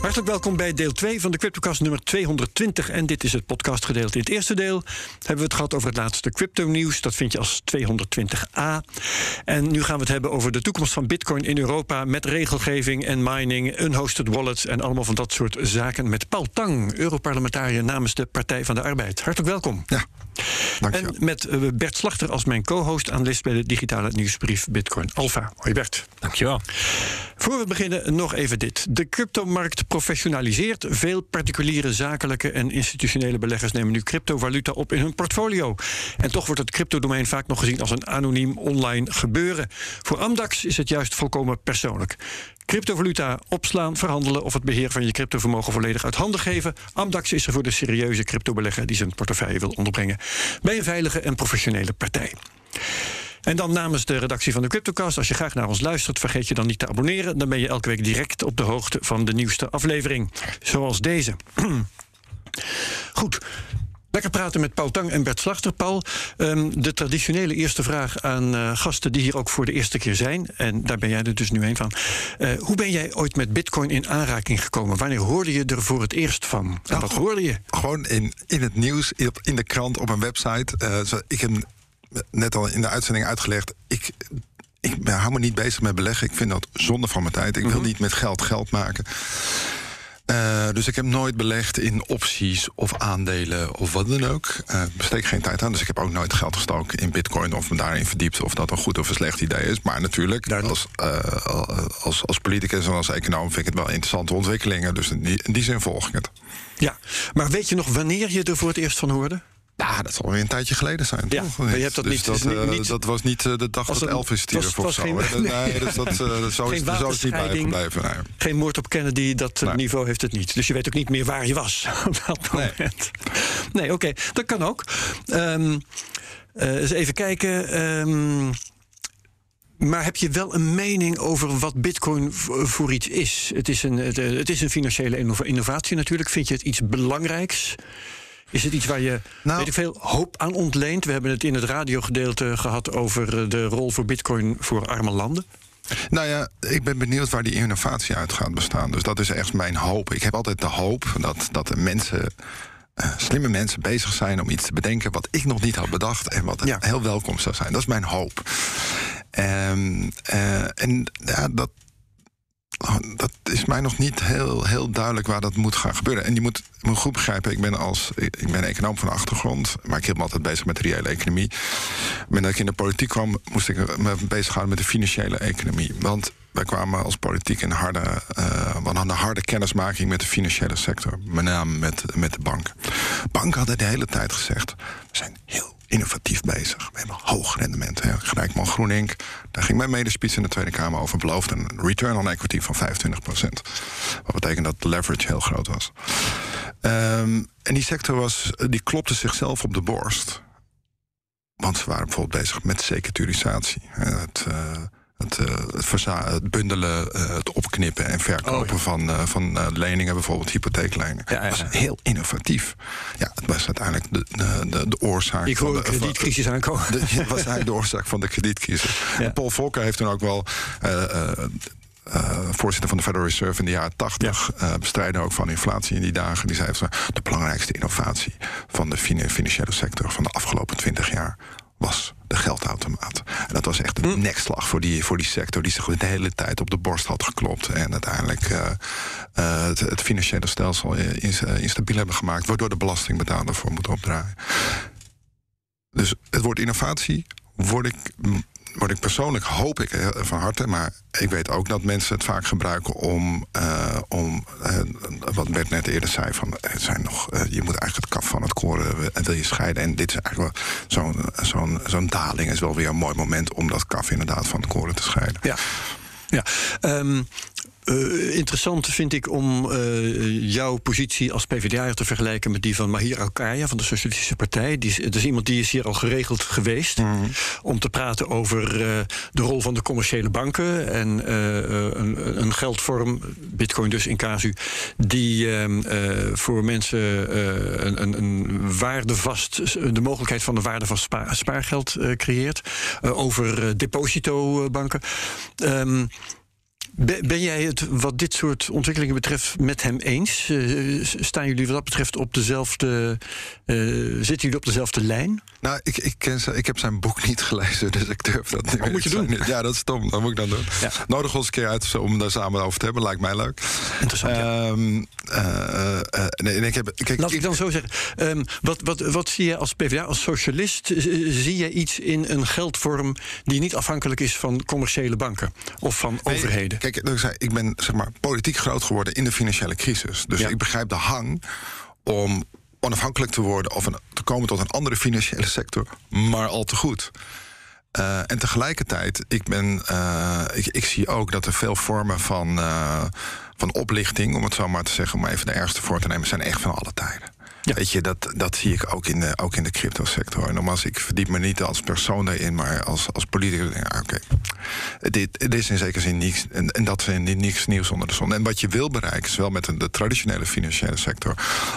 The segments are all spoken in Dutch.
Hartelijk welkom bij deel 2 van de CryptoCast nummer 220. En dit is het podcastgedeelte. In het eerste deel hebben we het gehad over het laatste crypto-nieuws. Dat vind je als 220a. En nu gaan we het hebben over de toekomst van Bitcoin in Europa. Met regelgeving en mining, unhosted wallets en allemaal van dat soort zaken. Met Paul Tang, Europarlementariër namens de Partij van de Arbeid. Hartelijk welkom. Ja. En met eh, Bert Slachter als mijn co-host, analist bij de digitale nieuwsbrief Bitcoin Alpha. Hoi Bert. Dankjewel. Voor we beginnen nog even dit. De cryptomarkt professionaliseert. Veel particuliere, zakelijke en institutionele beleggers nemen nu cryptovaluta op in hun portfolio. En toch wordt het cryptodomein vaak nog gezien als een anoniem online gebeuren. Voor Amdax is het juist volkomen persoonlijk. Cryptovaluta opslaan, verhandelen of het beheer van je cryptovermogen volledig uit handen geven. Amdax is er voor de serieuze cryptobelegger die zijn portefeuille wil onderbrengen bij een veilige en professionele partij. En dan namens de redactie van de Cryptocast, als je graag naar ons luistert, vergeet je dan niet te abonneren. Dan ben je elke week direct op de hoogte van de nieuwste aflevering. Zoals deze. Goed. Lekker praten met Paul Tang en Bert Slachter. Paul, um, de traditionele eerste vraag aan uh, gasten die hier ook voor de eerste keer zijn. En daar ben jij er dus nu een van. Uh, hoe ben jij ooit met Bitcoin in aanraking gekomen? Wanneer hoorde je er voor het eerst van? En Nou, wat hoorde je? Gewoon in, in het nieuws, in, de krant, op een website. Uh, zo, ik heb net al in de uitzending uitgelegd. Ik, ik ben, hou me niet bezig met beleggen. Ik vind dat zonde van mijn tijd. Ik wil Mhm. niet met geld geld maken. Uh, dus ik heb nooit belegd in opties of aandelen of wat dan ook. Uh, besteed geen tijd aan. Dus ik heb ook nooit geld gestoken in bitcoin of me daarin verdiept of dat een goed of een slecht idee is. Maar natuurlijk, als, uh, als, als politicus en als econoom vind ik het wel interessante ontwikkelingen. Dus in die, in die zin volg ik het. Ja, maar weet je nog wanneer je er voor het eerst van hoorde? Ja, dat zal weer een tijdje geleden zijn. Ja, toch? je hebt dat dus niet- Dat, uh, niet- dat was niet uh, de dag dat Elvis stierf of zo. geen- nee, dus dat, uh, zo, is, Geen zo is het niet bijgebleven. Nee. Geen moord op Kennedy, dat Nee. niveau heeft het niet. Dus je weet ook niet meer waar je was op dat Nee. moment. Nee, oké, dat kan ook. Ehm, eh, eens even kijken. ehm, maar heb je wel een mening over wat Bitcoin voor iets is? Het is een, het, eh, het is een financiële innova- innovatie natuurlijk. Vind je het iets belangrijks? Is het iets waar je Nou- weet ik veel, hoop aan ontleent? We hebben het in het radiogedeelte gehad over eh, de rol voor Bitcoin voor arme landen. Nou ja, ik ben benieuwd waar die innovatie uit gaat bestaan. Dus dat is echt mijn hoop. Ik heb altijd de hoop dat, dat de mensen. eh, slimme mensen bezig zijn om iets te bedenken wat ik nog niet had bedacht en wat Ja. heel welkom zou zijn. Dat is mijn hoop. Ehm, eh, en ja, dat, dat is mij nog niet heel, heel duidelijk waar dat moet gaan gebeuren. En je moet, moet goed begrijpen, ik ben, als, ik ben econoom van achtergrond, maar ik heb me altijd bezig met de reële economie. Maar dat ik in de politiek kwam, moest ik me bezighouden met de financiële economie. Want wij kwamen als politiek in harde, uh, we hadden harde kennismaking met de financiële sector. Met name met, met de banken. Banken hadden de hele tijd gezegd, we zijn heel innovatief bezig. We hebben hoog rendement. Hè. Grijkman Groenink, daar ging mijn medespits in de Tweede Kamer over beloofd. Een return on equity van 25% Wat betekent dat de leverage heel groot was. Um, en die sector was, die klopte zichzelf op de borst. Want ze waren bijvoorbeeld bezig met securitisatie. Het, uh, het, uh, het, bundelen, uh, het opknippen en verkopen oh, ja. van, van leningen, bijvoorbeeld hypotheekleningen. Ja, ja, Dat was heel innovatief. Ja, het was uiteindelijk de, de, de, de oorzaak. Ik hoor de kredietcrisis aankomen. Het was eigenlijk de oorzaak van de kredietcrisis. En Paul Volcker heeft toen ook wel. Uh, voorzitter van de Federal Reserve in de jaren 80, ja. bestrijden ook van inflatie in die dagen. Die zei: de belangrijkste innovatie van de financiële sector van de afgelopen 20 jaar was de geldautomaat. En dat was echt een hm. nekslag voor die, voor die sector... die zich de hele tijd op de borst had geklopt... en uiteindelijk uh, uh, het, het, financiële stelsel instabiel hebben gemaakt... waardoor de belastingbetaler voor moet opdraaien. Dus het woord innovatie word ik, word ik persoonlijk, hoop ik van harte... maar ik weet ook dat mensen het vaak gebruiken om... Uh, om wat Bert net eerder zei, van, het zijn nog, je moet eigenlijk het kaf van het koren wil je scheiden. En dit is eigenlijk wel zo'n zo'n zo'n daling is wel weer een mooi moment... om dat kaf inderdaad van het koren te scheiden. Ja, ja. Um, Uh, interessant vind ik om uh, jouw positie als PvdA te vergelijken met die van Mahir Alkaya van de Socialistische Partij. Die is, dus iemand die is hier al geregeld geweest mm. om te praten over uh, de rol van de commerciële banken en een, een, geldvorm, bitcoin dus in casu, die ehm, voor mensen een, een, een waardevast, de mogelijkheid van een waardevast spa, spaargeld creëert. over depositobanken. Um, ben jij het wat dit soort ontwikkelingen betreft met hem eens? Uh, staan jullie wat dat betreft op dezelfde. Uh, zitten jullie op dezelfde lijn? Nou, ik, ik, ken, ik heb zijn boek niet gelezen, dus ik durf dat niet. Wat moet je doen? Ja, dat is stom. Dat moet ik dan doen. Ja. Nodig ons een keer uit om daar samen over te hebben. Lijkt mij leuk. Interessant. Ja. Um, uh, nee, ik heb, kijk, Laat ik dan zo zeggen. Um, wat, wat, wat zie je als PvdA, als socialist? Zie je iets in een geldvorm die niet afhankelijk is van commerciële banken of van nee, overheden? Kijk, ik ben zeg maar, politiek groot geworden in de financiële crisis. Dus ik begrijp de hang om onafhankelijk te worden of een, te komen tot een andere financiële sector, maar al te goed. Uh, en tegelijkertijd, ik, ben, uh, ik, ik, zie ook dat er veel vormen van, uh, van oplichting, om het zo maar te zeggen, om even de ergste voor te nemen, zijn echt van alle tijden. Weet je, dat, dat zie ik ook in de, ook in de cryptosector. En nogmaals, ik verdiep me niet als persoon daarin, maar als, als politicus. Ja, Oké, dit, dit is in zekere zin niets, en, en dat is niets nieuws onder de zon. En wat je wil bereiken, zowel met de, traditionele financiële sector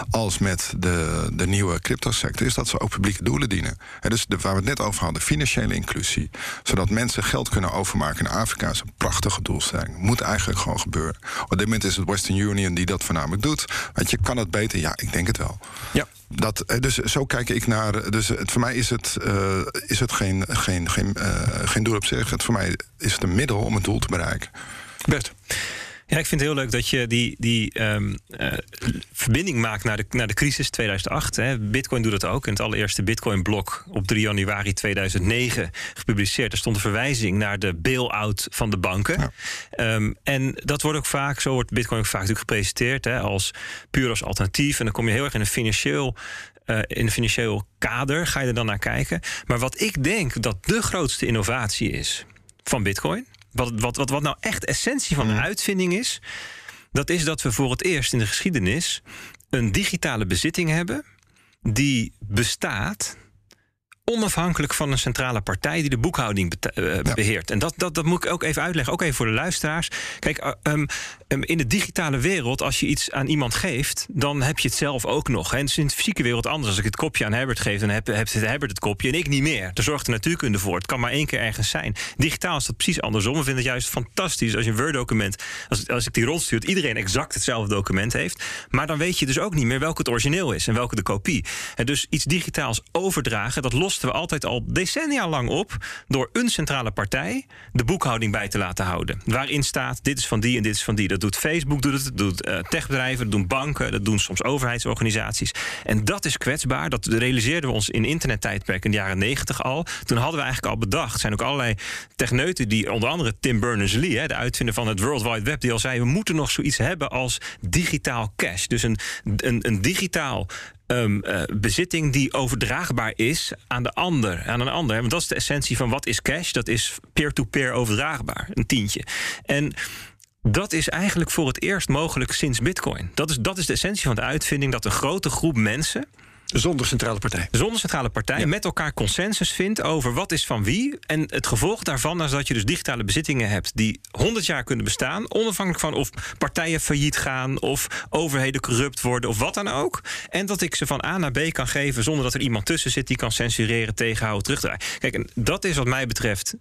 als met de, de nieuwe cryptosector, is dat ze ook publieke doelen dienen. En dus waar we het net over hadden, financiële inclusie, zodat mensen geld kunnen overmaken in Afrika, is een prachtige doelstelling. Moet eigenlijk gewoon gebeuren. Op dit moment is het Western Union die dat voornamelijk doet. Want je kan het beter? Ja, ik denk het wel. Ja. Dat, eh, dus zo kijk ik naar. Dus het, voor mij is het, uh, is het geen, geen, geen, uh, geen doel op zich. Het, voor mij is het een middel om het doel te bereiken. Bert. Ja, ik vind het heel leuk dat je die, die um, uh, verbinding maakt naar de, naar de crisis 2008. Hè. Bitcoin doet dat ook. In het allereerste Bitcoin-blok op 3 januari 2009 gepubliceerd. Er stond een verwijzing naar de bail-out van de banken. Ja. Um, en dat wordt ook vaak, zo wordt Bitcoin ook vaak natuurlijk gepresenteerd hè, als puur als alternatief. En dan kom je heel erg in een financieel uh, in een financieel kader ga je er dan naar kijken. Maar wat ik denk dat de grootste innovatie is van Bitcoin, wat, wat, wat, wat nou echt essentie van de mhm. uitvinding is, dat is dat we voor het eerst in de geschiedenis een digitale bezitting hebben die bestaat onafhankelijk van een centrale partij die de boekhouding uh, beheert. En dat, dat, dat moet ik ook even uitleggen, ook even voor de luisteraars. Kijk, um, in de digitale wereld, als je iets aan iemand geeft, dan heb je het zelf ook nog. En het is in de fysieke wereld anders. Als ik het kopje aan Herbert geef, dan heb, heb Herbert het kopje en ik niet meer. Daar zorgt de natuurkunde voor. Het kan maar één keer ergens zijn. Digitaal is dat precies andersom. We vinden het juist fantastisch als je een Word-document, als, als ik die rondstuurt, iedereen exact hetzelfde document heeft. Maar dan weet je dus ook niet meer welke het origineel is en welke de kopie. En dus iets digitaals overdragen, dat we altijd al decennia lang op door een centrale partij de boekhouding bij te laten houden. Waarin staat: dit is van die en dit is van die. Dat doet Facebook, dat doet uh, techbedrijven, dat doen banken, dat doen soms overheidsorganisaties. En dat is kwetsbaar. Dat realiseerden we ons in internettijdperk in de jaren negentig al. Toen hadden we eigenlijk al bedacht. Zijn ook allerlei techneuten die, onder andere Tim Berners-Lee, de uitvinder van het World Wide Web, die al zei: we moeten nog zoiets hebben als digitaal cash. Dus een, een, een digitaal um, bezitting die overdraagbaar is aan de ander. Aan een ander. Want dat is de essentie van wat is cash? Dat is peer-to-peer -peer overdraagbaar. Een tientje. En dat is eigenlijk voor het eerst mogelijk sinds Bitcoin. Dat is, dat is de essentie van de uitvinding: dat een grote groep mensen zonder centrale partij. Zonder centrale partij. Met elkaar consensus vindt over wat is van wie. En het gevolg daarvan is dat je dus digitale bezittingen hebt die 100 jaar kunnen bestaan. Onafhankelijk van of partijen failliet gaan. of overheden corrupt worden of wat dan ook. En dat ik ze van A naar B kan geven zonder dat er iemand tussen zit die kan censureren, tegenhouden, terugdraaien. Kijk, en dat is wat mij betreft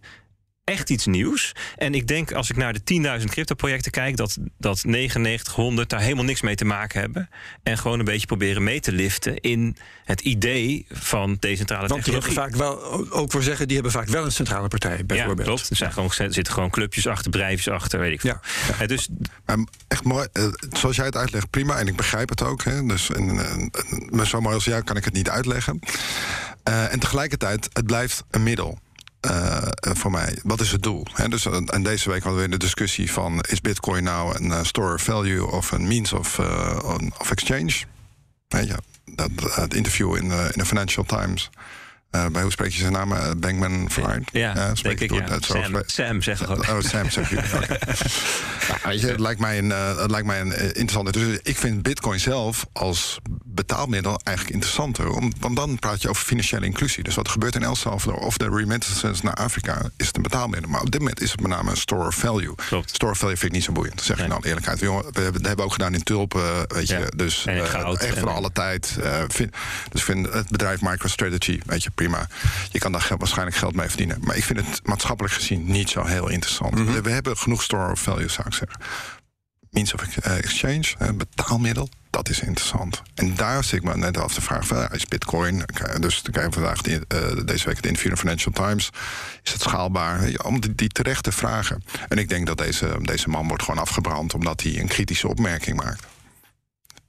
echt iets nieuws. En ik denk als ik naar de 10.000 crypto-projecten kijk, dat, dat 9900 daar helemaal niks mee te maken hebben. En gewoon een beetje proberen mee te liften in het idee van decentrale Want technologie. Die hebben vaak wel, ook voor zeggen, die hebben vaak wel een centrale partij, bijvoorbeeld. Ja, klopt. Er, zijn gewoon, er zitten gewoon clubjes achter, bedrijfjes achter, weet ik veel. Ja. ja. dus, echt mooi, eh, zoals jij het uitlegt, prima. En ik begrijp het ook. Hè. Dus en, en, zo mooi als jij kan ik het niet uitleggen. Uh, en tegelijkertijd, het blijft een middel. Uh, voor mij, wat is het doel? He, dus, en deze week hadden we de discussie van... is bitcoin nou een uh, store of value of een means of, uh, of exchange? ja, dat, het interview in, in de Financial Times... Bij hoe spreek je zijn naam? Bankman Fried? Ja, denk ik, ja. Sam, Sam zeg gewoon. Oh, Sam zeg je. Okay. je, het lijkt mij een, het lijkt mij een interessante... Dus ik vind bitcoin zelf als betaalmiddel eigenlijk interessanter. Om, want dan praat je over financiële inclusie. Dus wat er gebeurt in El Salvador of de remittances naar Afrika... is het een betaalmiddel. Maar op dit moment is het met name een store of value. Klopt. Store of value vind ik niet zo boeiend, zeg nee. je dan eerlijkheid. We, hebben we ook gedaan in tulpen, weet je. Dus echt voor alle tijd. Vind, dus ik vind het bedrijf MicroStrategy, weet je, prima. Je kan daar waarschijnlijk geld mee verdienen. Maar ik vind het maatschappelijk gezien niet zo heel interessant. we, we, hebben genoeg store of value, zou ik zeggen. Means of exchange, een betaalmiddel, dat is interessant. En daar zit ik me net af te vragen: is Bitcoin, dus krijgen we vandaag uh, deze week het interview in Financial Times, is het schaalbaar? Om die, die terecht te vragen. En ik denk dat deze, deze man wordt gewoon afgebrand omdat hij een kritische opmerking maakt.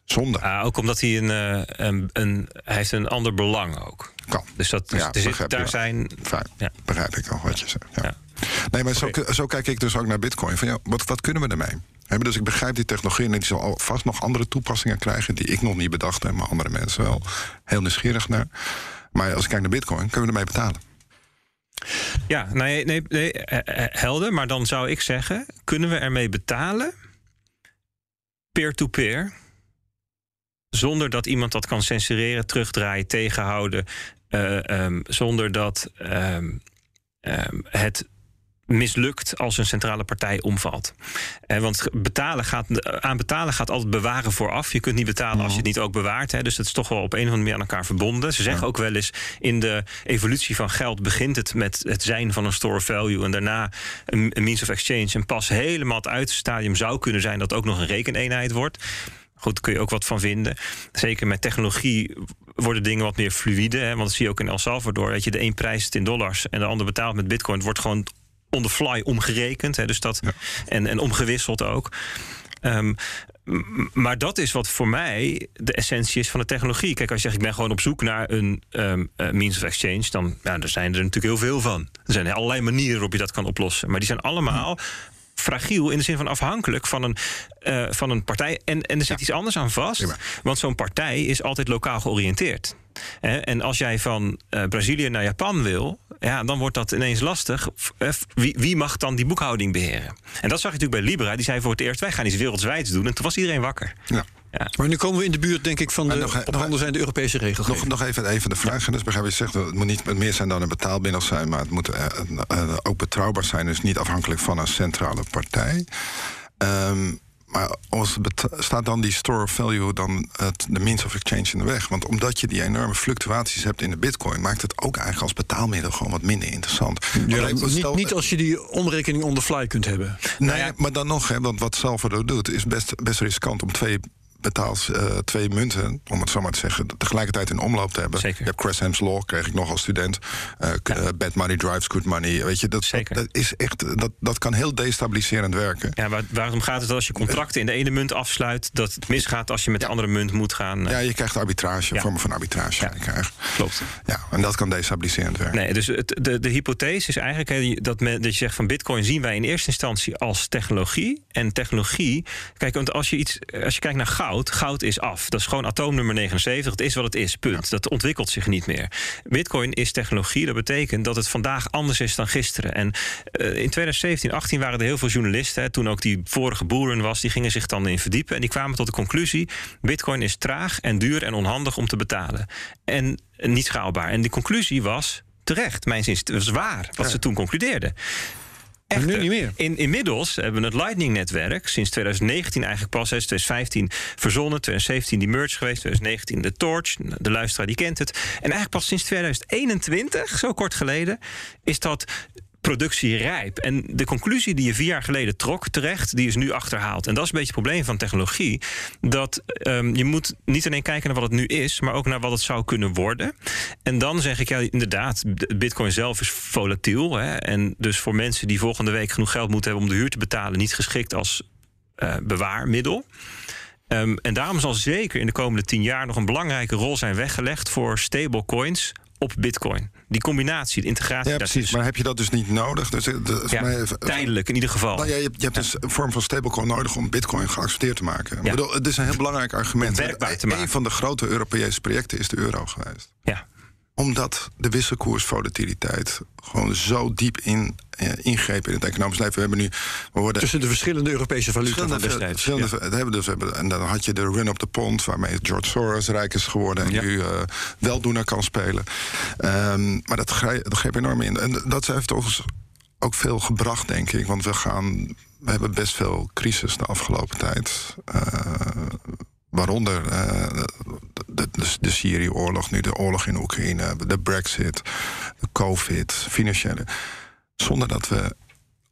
Zonde. Ah, ook omdat hij een, uh, een, een, hij heeft een ander belang ook. Kan. Dus dat dus, ja, daar zijn. Fijn. Ja. Begrijp ik al wat je zegt. Ja. Nee, maar zo, zo, kijk ik dus ook naar Bitcoin. Van, ja, wat, wat kunnen we ermee? Dus ik begrijp die technologie en die zal vast nog andere toepassingen krijgen die ik nog niet bedacht heb, maar andere mensen wel. Heel nieuwsgierig naar. Maar als ik kijk naar Bitcoin, kunnen we ermee betalen. Ja, nee, nee, nee, helder. Maar dan zou ik zeggen: kunnen we ermee betalen? Peer-to-peer. zonder dat iemand dat kan censureren, terugdraaien, tegenhouden. Uh, um, zonder dat um, um, het mislukt als een centrale partij omvalt. Eh, want betalen gaat, aan betalen gaat altijd bewaren vooraf. Je kunt niet betalen als je het niet ook bewaart. Hè. Dus dat is toch wel op een of andere manier aan elkaar verbonden. Ze zeggen ook wel eens: in de evolutie van geld begint het met het zijn van een store of value. En daarna een, een means of exchange. En pas helemaal het uiterste zou kunnen zijn dat ook nog een rekeneenheid wordt. Goed, daar kun je ook wat van vinden. Zeker met technologie worden dingen wat meer fluïde. Hè? Want dat zie je ook in El Salvador. Weet je, de een prijst in dollars en de ander betaalt met bitcoin. Het wordt gewoon on the fly omgerekend. Hè, dus dat, en, en omgewisseld ook. Um, maar dat is wat voor mij de essentie is van de technologie. Kijk, als je zegt, ik ben gewoon op zoek naar een um, means of exchange, dan ja, er zijn er natuurlijk heel veel van. Er zijn allerlei manieren waarop je dat kan oplossen. Maar die zijn allemaal fragiel in de zin van afhankelijk van een, uh, van een partij. En, en er zit iets anders aan vast. Want zo'n partij is altijd lokaal georiënteerd. En als jij van uh, Brazilië naar Japan wil, ja, dan wordt dat ineens lastig. Wie, wie, mag dan die boekhouding beheren? En dat zag je natuurlijk bij Libra. Die zei voor het eerst: wij gaan iets wereldswijds doen. En toen was iedereen wakker. Ja. Ja. Maar nu komen we in de buurt, denk ik, van de nog, op handen zijn de Europese regels. Nog, nog even, even de vraag. Dus begrijp je zegt, het moet niet meer zijn dan een betaalmiddel zijn, maar het moet uh, uh, ook betrouwbaar zijn, dus niet afhankelijk van een centrale partij. Um, maar als staat dan die store of value dan het, de means of exchange in de weg? Want omdat je die enorme fluctuaties hebt in de bitcoin, maakt het ook eigenlijk als betaalmiddel gewoon wat minder interessant. Ja, niet, niet, als je die omrekening on the fly kunt hebben. Nee, nou ja, maar dan nog, hè, want wat Salvador doet, is best, best riskant om twee betaalt uh, twee munten, om het zo maar te zeggen, tegelijkertijd in omloop te hebben. Zeker. Je hebt Cresham's Law, kreeg ik nog als student. Uh, ja. bad money drives good money. Weet je, dat, Zeker. dat, is echt, dat, dat kan heel destabiliserend werken. Ja, waar, waarom gaat het als je contracten in de ene munt afsluit, dat het misgaat als je met de andere munt moet gaan? Ja, je krijgt arbitrage, ja. vormen van arbitrage. Ja. Klopt. Ja, en dat kan destabiliserend werken. Nee, dus het, de, de hypothese is eigenlijk dat, men, dat je zegt van Bitcoin zien wij in eerste instantie als technologie. En technologie, kijk, want als je iets, als je kijkt naar goud, goud is af. Dat is gewoon atoomnummer 79. Het is wat het is, punt. Dat ontwikkelt zich niet meer. Bitcoin is technologie. Dat betekent dat het vandaag anders is dan gisteren. En uh, in 2017, 18 waren er heel veel journalisten... Hè, toen ook die vorige boeren was, die gingen zich dan in verdiepen... en die kwamen tot de conclusie... Bitcoin is traag en duur en onhandig om te betalen. En niet schaalbaar. En die conclusie was terecht. Mijn zin, het was waar wat ze toen concludeerden. Nu niet meer. In, inmiddels hebben we het Lightning-netwerk sinds 2019 eigenlijk pas. 2015 verzonnen, 2017 die merge geweest, 2019 de Torch. De luisteraar die kent het. En eigenlijk pas sinds 2021, zo kort geleden, is dat productierijp. En de conclusie die je vier jaar geleden trok, terecht, die is nu achterhaald. En dat is een beetje het probleem van technologie. Dat um, je moet niet alleen kijken naar wat het nu is, maar ook naar wat het zou kunnen worden. En dan zeg ik ja, inderdaad, Bitcoin zelf is volatiel. Hè, en dus voor mensen die volgende week genoeg geld moeten hebben om de huur te betalen, niet geschikt als uh, bewaarmiddel. Um, en daarom zal zeker in de komende tien jaar nog een belangrijke rol zijn weggelegd voor stablecoins op Bitcoin. Die combinatie, de integratie. Ja, precies. Maar heb je dat dus niet nodig? Dus, eh, ja, mij, tijdelijk in ieder geval. Nou, ja, je, je hebt dus een vorm van stablecoin nodig om Bitcoin geaccepteerd te maken. Ja. Bedoel, het is een heel belangrijk argument. Werkbaar te maken. Een van de grote Europese projecten is de euro geweest. Ja. Omdat de wisselkoersvolatiliteit gewoon zo diep in, eh, ingreep in het economisch leven. We hebben nu. We worden Tussen de verschillende Europese valuta van destijds. Ja. hebben dus, hebben, en dan had je de run op de pond, waarmee George Soros rijk is geworden en Ja. nu eh, weldoener kan spelen. Ehm, maar dat, greep, dat greep enorm in. En dat heeft ons ook veel gebracht, denk ik. Want we gaan. We hebben best veel crisis de afgelopen tijd. Eh, waaronder eh, de, de, de Syrië-oorlog, nu de oorlog in Oekraïne, de Brexit, de COVID, financiële. Zonder dat we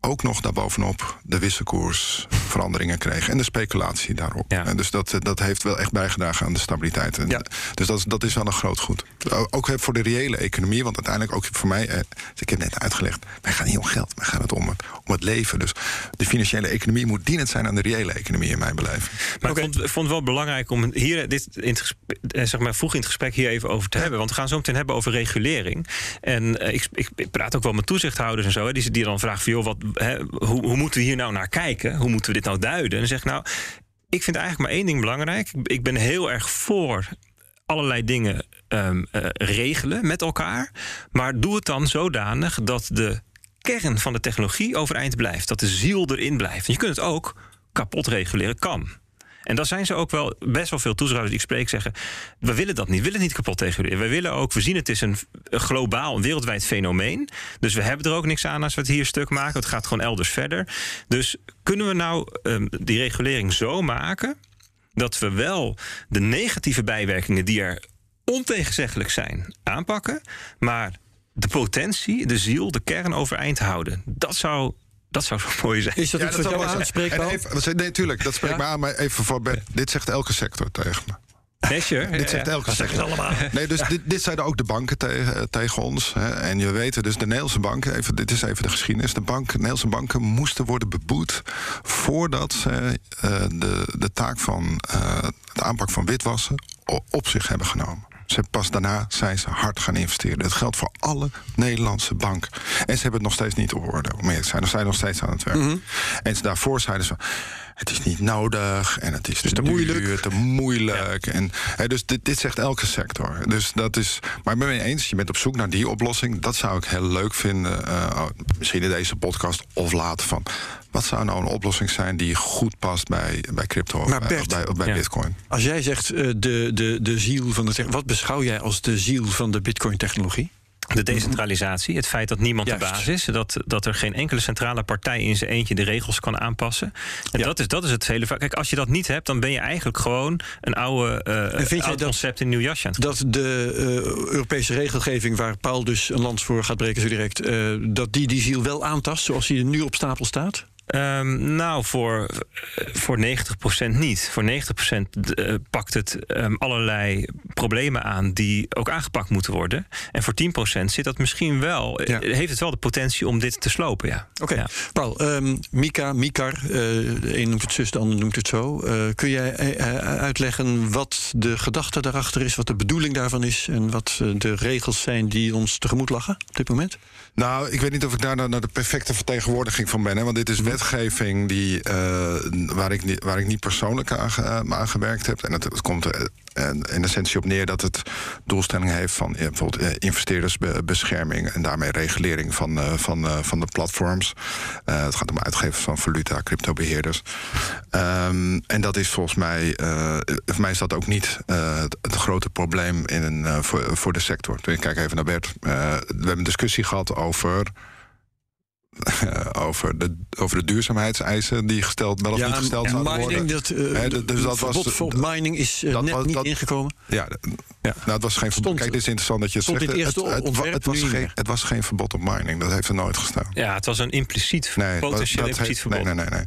ook nog daarbovenop de wisselkoersveranderingen kregen en de speculatie daarop. Ja. En dus dat, dat heeft wel echt bijgedragen aan de stabiliteit. En Ja. Dus dat, is- dat is wel een groot goed. Ook voor de reële economie, want uiteindelijk ook voor mij, eh, ik heb net uitgelegd, wij gaan niet om geld, wij gaan het om het, om het leven. Dus de financiële economie moet dienend zijn aan de reële economie in mijn beleving. Maar ik, vond, vond het wel belangrijk om hier dit in het gesprek, eh, zeg maar, vroeg in het gesprek hier even over te hebben. Want we gaan zo meteen hebben over regulering. En eh, ik, ik, ik praat ook wel met toezichthouders en zo. Hè, die, die dan vragen van, joh, wat, hè, hoe, hoe moeten we hier nou naar kijken? Hoe moeten we dit nou duiden? En zeg nou, ik vind eigenlijk maar één ding belangrijk. Ik, ben heel erg voor allerlei dingen ehm, eh, regelen met elkaar. Maar doe het dan zodanig dat de kern van de technologie overeind blijft. Dat de ziel erin blijft. Je kunt het ook kapot reguleren, kan. En daar zijn ze ook wel best wel veel toezichthouders die ik spreek zeggen... we willen dat niet, we willen het niet kapot reguleren. We willen ook, we zien het is een, globaal, wereldwijd fenomeen. Dus we hebben er ook niks aan als we het hier stuk maken. Het gaat gewoon elders verder. Dus kunnen we nou ehm, die regulering zo maken... dat we wel de negatieve bijwerkingen die er ontegenzeggelijk zijn aanpakken... maar de potentie, de ziel, de kern overeind houden. Dat zou, dat zou zo mooi zijn. Is dat iets wat jou aanspreekt, even, nee, tuurlijk, dat spreekt Ja? me aan, maar even voor Bert, dit zegt elke sector tegen me. Nee, sure. Dit zegt Ja. elke sector. allemaal. Nee, dus dit, dit zeiden ook de banken tegen, eh, tegen ons. Hè. En je weet dus, de Nederlandse banken, even, dit is even de geschiedenis. De, bank, de Nederlandse banken moesten worden beboet voordat ze eh, de, de taak van eh, het aanpak van witwassen op zich hebben genomen. Ze, pas daarna zijn ze hard gaan investeren. Dat geldt voor alle Nederlandse banken. En ze hebben het nog steeds niet op orde. Om eerlijk te zijn, Ze zijn nog steeds aan het werk. En ze daarvoor zeiden ze... het is niet nodig en het is te, te duur, moeilijk. te moeilijk. En, hè, dus dit, dit zegt elke sector. Dus dat is, maar ik ben het mee eens, je bent op zoek naar die oplossing. Dat zou ik heel leuk vinden. eh, misschien in deze podcast of later van. Wat zou nou een oplossing zijn die goed past bij, bij crypto of Maar bij, Bert, bij, of bij ja. bitcoin? Als jij zegt eh, de, de, de ziel van de wat beschouw jij als de ziel van de Bitcoin-technologie? De decentralisatie, het feit dat niemand Juist. de baas is, dat, dat er geen enkele centrale partij in zijn eentje de regels kan aanpassen. En Ja. dat, is, dat is het hele. Kijk, als je dat niet hebt, dan ben je eigenlijk gewoon een oude eh oud dat- concept in een nieuw jasje aan het Dat de eh, Europese regelgeving, waar Paul dus een lans voor gaat breken zo direct, eh, dat die die ziel wel aantast zoals die er nu op stapel staat? Ehm, nou, voor, voor 90% niet. Voor 90% eh, pakt het ehm, allerlei problemen aan die ook aangepakt moeten worden. En voor 10% zit dat misschien wel, eh, Ja. heeft het wel de potentie om dit te slopen. Ja. Oké, Ja. Paul, ehm, Mika, Mikar, eh, de een noemt het zus, de ander noemt het zo. Kun jij uitleggen wat de gedachte daarachter is, wat de bedoeling daarvan is en wat de regels zijn die ons tegemoet lachen op dit moment? Nou, ik weet niet of ik daar nou naar de perfecte vertegenwoordiging van ben. Hè? Want dit is wetgeving die, eh, waar, ik niet, waar ik niet persoonlijk aan, ge- aan gewerkt heb. En het, het komt eh, in essentie op neer dat het doelstelling heeft van bijvoorbeeld eh, investeerdersbescherming en daarmee regulering van, eh, van, eh, van de platforms. Het gaat om uitgeven van valuta, cryptobeheerders. Ehm, en dat is volgens mij, eh, voor mij is dat ook niet het, grote probleem in voor, voor de sector. Ik kijk even naar Bert. We hebben een discussie gehad over. Over, de, over de duurzaamheidseisen die gesteld, wel of niet gesteld en zouden mining, worden. dat, eh, Hè, d- dus dat verbod was- voor mining is eh, dat net was- niet dat- ingekomen. Ja, Ja. nou, het was geen verbod. Stond- Kijk, dit is interessant dat je het stond zegt. het eerste het, het, was geen, het was geen verbod op mining. Dat heeft er nooit gestaan. Ja, het was een impliciet, Nee, potentieel impliciet heeft- verbod. nee, nee, nee, nee.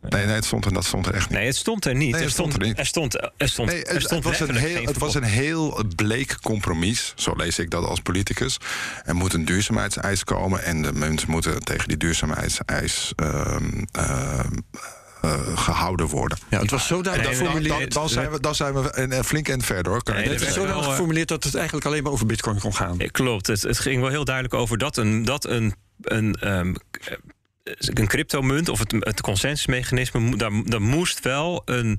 Nee, nee, het stond er, dat stond er echt niet. Nee, het stond er niet. Nee, er, het stond er niet. Er stond, er stond, Nee, er het, stond het was een heel, geen het was een heel bleek compromis. Zo lees ik dat als politicus. Er moet een duurzaamheidseis komen. En de mensen moeten tegen die duurzaamheidseis ehm, ehm, eh, gehouden worden. Ja, het was nee, geformuleerd. nee, Dan, dan zijn we, dan zijn we een, een flink en verder hoor. Kan Nee, ik het dat is wel, eh, geformuleerd dat het eigenlijk alleen maar over bitcoin kon gaan. Ja, klopt. Het, het ging wel heel duidelijk over dat een, dat een, een, ehm, eh, een cryptomunt of het, het consensusmechanisme, daar, daar moest wel een,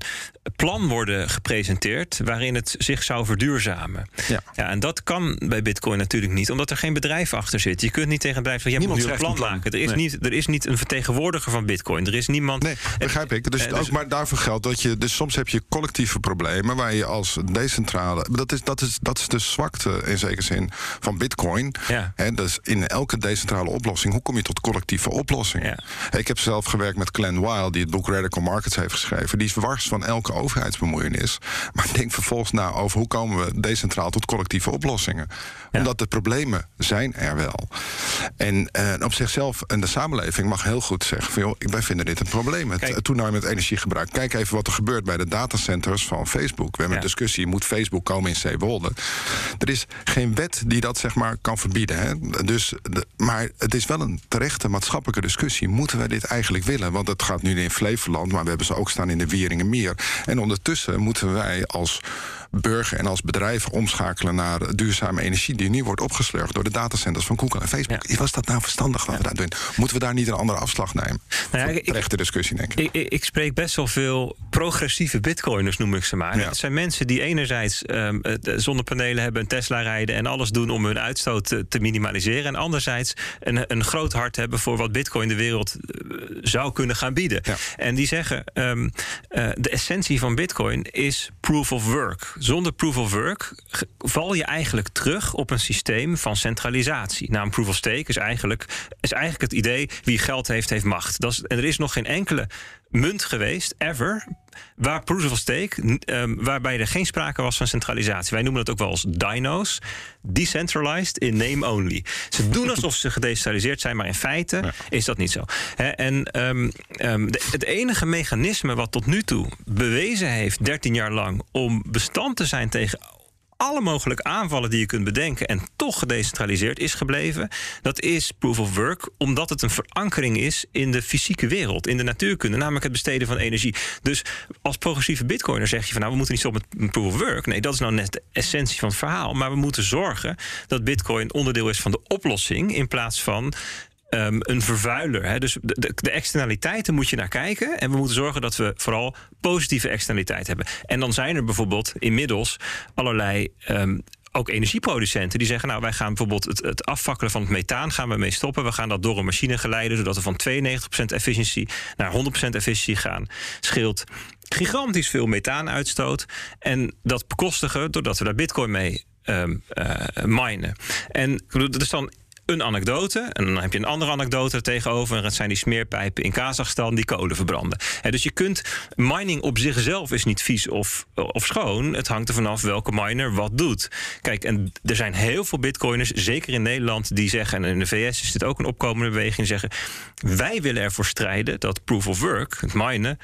plan worden gepresenteerd waarin het zich zou verduurzamen. Ja. Ja, en dat kan bij Bitcoin natuurlijk niet, omdat er geen bedrijf achter zit. Je kunt niet tegen een bedrijf zeggen: jij moet nu een plan maken. Er is, niet, er is niet een vertegenwoordiger van Bitcoin. Er is niemand. Nee, begrijp ik. Dus eh, dus- ook maar daarvoor geldt dat je. Dus soms heb je collectieve problemen waar je als decentrale. Dat is, dat is, dat is de zwakte in zekere zin van Bitcoin. Ja. Hè, dus in elke decentrale oplossing, hoe kom je tot collectieve oplossingen? Ja. Ik heb zelf gewerkt met Glenn Weil, die het boek Radical Markets heeft geschreven. Die is wars van elke overheidsbemoeienis. Maar denk vervolgens na over hoe komen we decentraal tot collectieve oplossingen. Ja. Omdat de problemen zijn er wel. En eh, op zichzelf, en de samenleving mag heel goed zeggen: van, joh, wij vinden dit een probleem. Het Kijk. toenemend energiegebruik. Kijk even wat er gebeurt bij de datacenters van Facebook. We hebben Ja. een discussie: moet Facebook komen in Zeewolde? Er is geen wet die dat zeg maar kan verbieden. Hè? Dus, de- maar het is wel een terechte maatschappelijke discussie. Moeten wij dit eigenlijk willen? Want het gaat nu in Flevoland, maar we hebben ze ook staan in de Wieringenmeer. En ondertussen moeten wij als burger en als bedrijf omschakelen naar duurzame energie die nu wordt opgeslurgd door de datacenters van Google en Facebook. Was dat nou verstandig wat we daar doen? Moeten we daar niet een andere afslag nemen? Nou ja, terechte discussie, denk ik. Ik, spreek best wel veel progressieve bitcoiners, noem ik ze maar. Het zijn mensen die enerzijds ehm, eh, zonnepanelen hebben, een Tesla rijden en alles doen om hun uitstoot te, te minimaliseren. En anderzijds een, een groot hart hebben voor wat bitcoin de wereld eh, zou kunnen gaan bieden. En die zeggen, ehm, eh, de essentie van bitcoin is proof of work. Zonder proof of work val je eigenlijk terug op een systeem van centralisatie. Nou, een proof of stake is eigenlijk, is eigenlijk het idee wie geld heeft, heeft macht. Dat is, en er is nog geen enkele munt geweest, ever, waar proof of stake, ehm, waarbij er geen sprake was van centralisatie. Wij noemen het ook wel als dino's. Decentralized in name only. Ze doen alsof ze gedecentraliseerd zijn, maar in feite is dat niet zo. En ehm, ehm, de- het enige mechanisme wat tot nu toe bewezen heeft, 13 jaar lang, om bestand te zijn tegen alle mogelijke aanvallen die je kunt bedenken en toch gedecentraliseerd is gebleven. Dat is proof of work, omdat het een verankering is in de fysieke wereld, in de natuurkunde, namelijk het besteden van energie. Dus als progressieve bitcoiner zeg je van nou, we moeten niet stoppen met proof of work. Nee, dat is nou net de essentie van het verhaal. Maar we moeten zorgen dat bitcoin onderdeel is van de oplossing in plaats van ehm, een vervuiler. Hè. Dus de, de, externaliteiten moet je naar kijken. En we moeten zorgen dat we vooral positieve externaliteiten hebben. En dan zijn er bijvoorbeeld inmiddels allerlei. ehm, ook energieproducenten die zeggen: Nou, wij gaan bijvoorbeeld het, het afvakkelen van het methaan gaan we mee stoppen. We gaan dat door een machine geleiden, zodat we van 92% efficiëntie naar 100% efficiëntie gaan. Scheelt gigantisch veel methaanuitstoot. En dat bekostigen doordat we daar bitcoin mee eh, minen. En is dan een anekdote. En dan heb je een andere anekdote er tegenover. En dat zijn die smeerpijpen in Kazachstan die kolen verbranden. Dus je kunt. Mining op zichzelf is niet vies of, of schoon. Het hangt er vanaf welke miner wat doet. Kijk, en er zijn heel veel bitcoiners, zeker in Nederland, die zeggen. En in de VS is dit ook een opkomende beweging. Zeggen: wij willen ervoor strijden dat proof of work, het minen.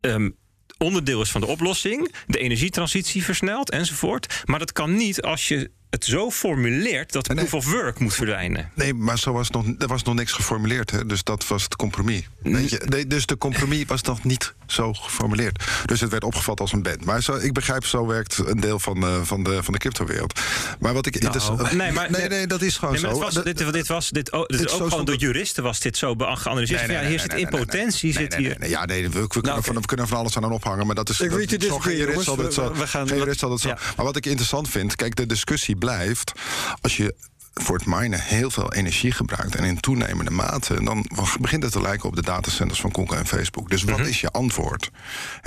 ehm, onderdeel is van de oplossing, de energietransitie versnelt enzovoort. Maar dat kan niet als je het zo formuleert dat nee. proof of work moet verdwijnen. Nee, maar zo was nog, er was nog niks geformuleerd. Hè? Dus dat was het compromis. Weet je? Nee, dus de compromis was nog niet zo geformuleerd. Dus het werd opgevat als een band. Maar zo, ik begrijp, zo werkt een deel van, eh, van de, van de cryptowereld. Maar wat ik interessant... Nou, nee, maar- nee, nee, dat is gewoon Nee, zo. dit was, Dat- dit, dit was dit, oh, dit dit is is ook gewoon door juristen was dit zo geanalyseerd. Nee, Van, ja, hier nee, zit nee, in nee, potentie nee, zit nee, hier. nee, nee, ja, nee, we, we kunnen, Nou, van, we kunnen van alles aan ophangen, maar dat is. Ik dat, weet te zo- geen discussiëren, jurist jongens. zal dit zo. We- we gaan- geen jurist zal dit zo. Maar wat ik interessant vind, kijk, de discussie blijft. Als je voor het minen heel veel energie gebruikt en in toenemende mate, dan begint het te lijken op de datacenters van Google en Facebook. Dus wat Mhm. is je antwoord?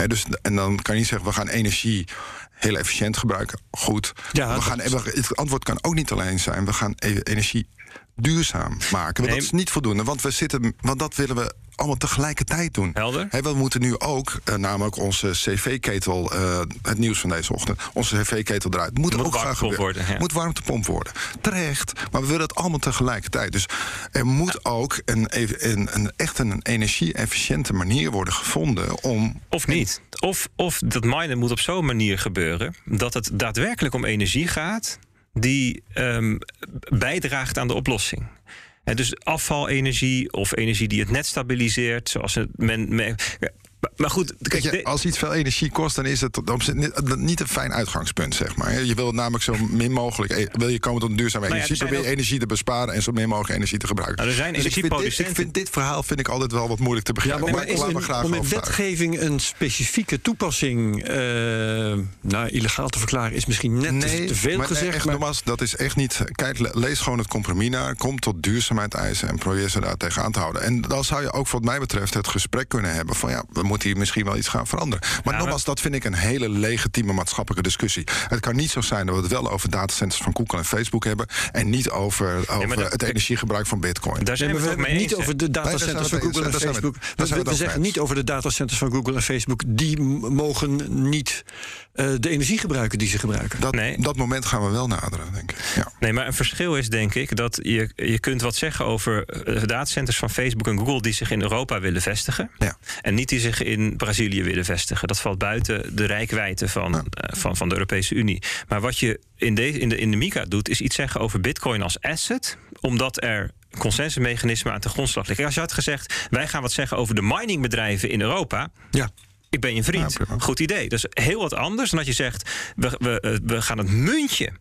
Dus, en dan kan je niet zeggen, we gaan energie heel efficiënt gebruiken. Goed. Ja, we gaan, we- het antwoord kan ook niet alleen zijn, we gaan e- energie duurzaam maken. Nee. dat is niet voldoende, want, we zitten, want dat willen we allemaal tegelijkertijd doen. Helder. We moeten nu ook, eh, namelijk onze cv-ketel, eh, het nieuws van deze ochtend, onze cv-ketel eruit. Moet, Moet ook gaan gebeuren. worden, ja. Moet warmtepomp worden. Terecht. Maar we willen het allemaal tegelijkertijd. Dus er moet ook een, een, een, echt een energie-efficiënte manier worden gevonden om. Of niet. Of, of dat minen moet op zo'n manier gebeuren dat het daadwerkelijk om energie gaat die ehm, bijdraagt aan de oplossing. En dus afvalenergie of energie die het net stabiliseert, zoals men. men- Maar goed, Kijk, je, als iets veel energie kost, dan is het niet- een fijn uitgangspunt, zeg maar. Je wil namelijk zo min mogelijk e- wil je komen tot duurzame Nou ja, energie, er probeer je ook- energie te besparen en zo min mogelijk energie te gebruiken. Nou, er zijn Dus ik vind, dit, ik vind dit verhaal vind ik altijd wel wat moeilijk te Ja, begrijpen. maar, maar, om, laat me in, graag om in overtuigen. wetgeving een specifieke toepassing eh, nou, illegaal te verklaren is misschien net te- te veel maar gezegd. Echt, maar- nogmaals, dat is echt niet. Kijk, le- lees gewoon het compromis naar. Kom tot duurzaamheid eisen en probeer ze daar tegenaan te houden. En dan zou je ook, wat mij betreft, het gesprek kunnen hebben van ja, we moeten hier misschien wel iets gaan veranderen. Maar maar- nogmaals, dat vind ik een hele legitieme maatschappelijke discussie. Het kan niet zo zijn dat we het wel over datacenters van Google en Facebook hebben. En niet over, over dat- het energiegebruik van Bitcoin. daar zijn Nee, we het mee eens. niet over de datacenters van Google en eens. Facebook. We, zijn we zeggen niet over de datacenters van Google en Facebook. Die mogen niet de energie gebruiken die ze gebruiken. Dat, Nee. dat moment gaan we wel naderen, denk ik. Ja. Nee, maar een verschil is denk ik dat je, je kunt wat zeggen over eh, datacenters van Facebook en Google die zich in Europa willen vestigen. Ja. En niet die zich in Brazilië willen vestigen. Dat valt buiten de rijkwijde van, eh, van, van de Europese Unie. Maar wat je in de, in, de, in de MICA doet, is iets zeggen over Bitcoin als asset, omdat er consensusmechanismen aan de grondslag liggen. Als je had gezegd, wij gaan wat zeggen over de miningbedrijven in Europa. Ja. Ik ben je vriend. Ja, prima. Goed idee. Dat is heel wat anders dan dat je zegt: we, we, eh, we gaan het muntje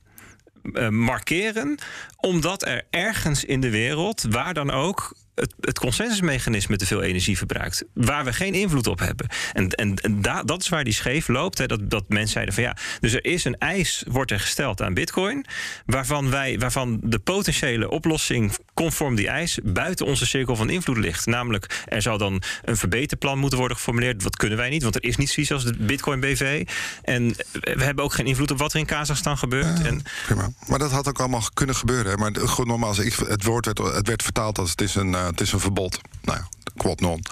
eh, markeren, omdat er ergens in de wereld, waar dan ook, het, het consensusmechanisme te veel energie verbruikt. Waar we geen invloed op hebben. En, en, en da- dat is waar die scheef loopt. Hè, dat, dat mensen zeiden van ja, dus er is een eis, wordt er gesteld aan bitcoin, waarvan, wij, waarvan de potentiële oplossing conform die eis buiten onze cirkel van invloed ligt. Namelijk, er zou dan een verbeterplan moeten worden geformuleerd. Dat kunnen wij niet, want er is niet zoiets als de Bitcoin BV. En we hebben ook geen invloed op wat er in Kazachstan gebeurt. En Prima. Maar dat had ook allemaal kunnen gebeuren. hè. Maar goed, nogmaals, ik, het woord werd, het werd vertaald als het is een, eh, het is een verbod. Nou ja, quod non.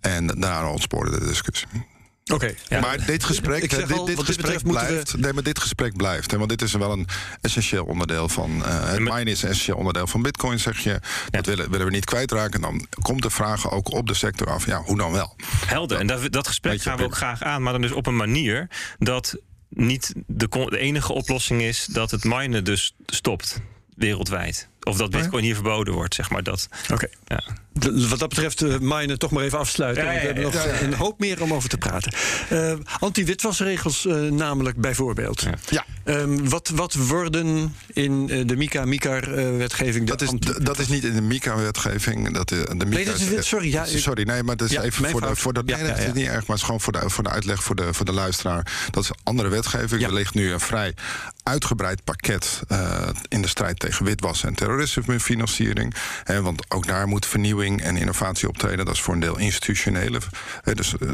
En daarna ontspoorde de discussie. Oké. Ja. Maar dit gesprek, Ik dit, al, dit gesprek we- blijft. Nee, maar dit gesprek blijft. Hè, want dit is wel een essentieel onderdeel van. eh het minen is een essentieel onderdeel van Bitcoin, zeg je. Dat willen, willen we niet kwijtraken. Dan komt de vraag ook op de sector af. Ja, hoe dan wel? Helder. En dat, dat gesprek gaan we ook graag aan. Maar dan dus op een manier dat niet de, de enige oplossing is dat het minen dus stopt wereldwijd. Of dat bitcoin hier verboden wordt, zeg maar dat. Oké. Ja. De- Wat dat betreft, minen toch maar even afsluiten. Ja, we ja, hebben nog een hoop meer om over te praten. Eh, Anti-witwasregels eh, namelijk bijvoorbeeld. Ja. Ja, Ehm, wat, wat worden in eh, de MICA-MICAR-wetgeving... dat is, dat is niet in de MICA-wetgeving. Dat de, dat is- sorry, ja, sorry, nee, maar dat is Ja, even voor de, voor de. Ja, Nee, dat ja, is ja. niet erg, maar het is gewoon voor de, voor de uitleg voor de, voor de luisteraar. Dat is andere wetgeving. Ja. Er ligt nu een vrij uitgebreid pakket eh, in de strijd tegen witwassen en terrorismefinanciering. Hè, want ook daar moet vernieuwing en innovatie optreden. Dat is voor een deel institutionele. Hè, dus eh,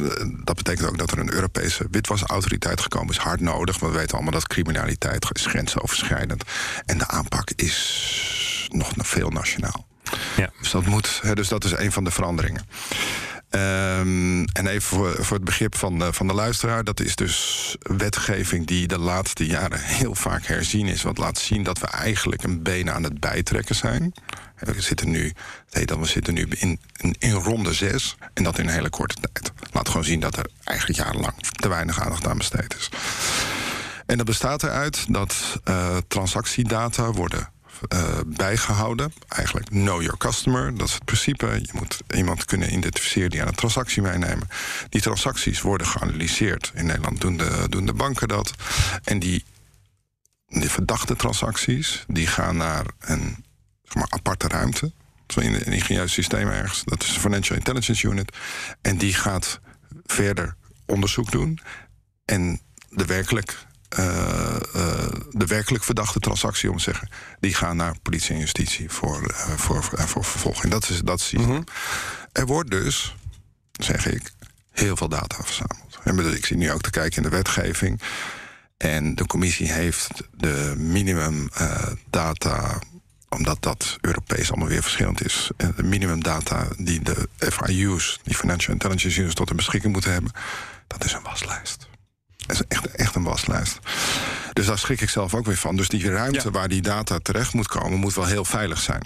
dat betekent ook dat er een Europese witwasautoriteit gekomen is. Hard nodig, want we weten allemaal dat criminaliteit is grensoverschrijdend. En de aanpak is nog veel nationaal. Ja. Dus dat moet. Dus dat is een van de veranderingen. Ehm, en even voor, voor het begrip van de, van de luisteraar. Dat is dus wetgeving die de laatste jaren heel vaak herzien is. Wat laat zien dat we eigenlijk een been aan het bijtrekken zijn. We zitten nu, het heet dan, we zitten nu in, in, ronde zes. En dat in een hele korte tijd. Laat gewoon zien dat er eigenlijk jarenlang te weinig aandacht aan besteed is. En dat bestaat eruit dat eh, transactiedata worden eh, bijgehouden. Eigenlijk know your customer. Dat is het principe. Je moet iemand kunnen identificeren die aan een transactie meenemen. Die transacties worden geanalyseerd. In Nederland doen de, doen de banken dat. En die, die verdachte transacties die gaan naar een zeg maar, aparte ruimte. In een ingenieus systeem ergens. Dat is de Financial Intelligence Unit. En die gaat verder onderzoek doen. En de werkelijk, eh, eh, de werkelijk verdachte transactie, om te zeggen, die gaan naar politie en justitie voor, eh, voor, voor, vervolging. Dat is dat systeem. Er wordt dus, zeg ik, heel veel data verzameld. En ik zie nu ook te kijken in de wetgeving. En de commissie heeft de minimum data omdat dat Europees allemaal weer verschillend is. De minimumdata die de FIU's, die Financial Intelligence Units, tot hun beschikking moeten hebben, dat is een waslijst. Dat is echt, echt een waslijst. Dus daar schrik ik zelf ook weer van. Dus die ruimte Ja. waar die data terecht moet komen, moet wel heel veilig zijn.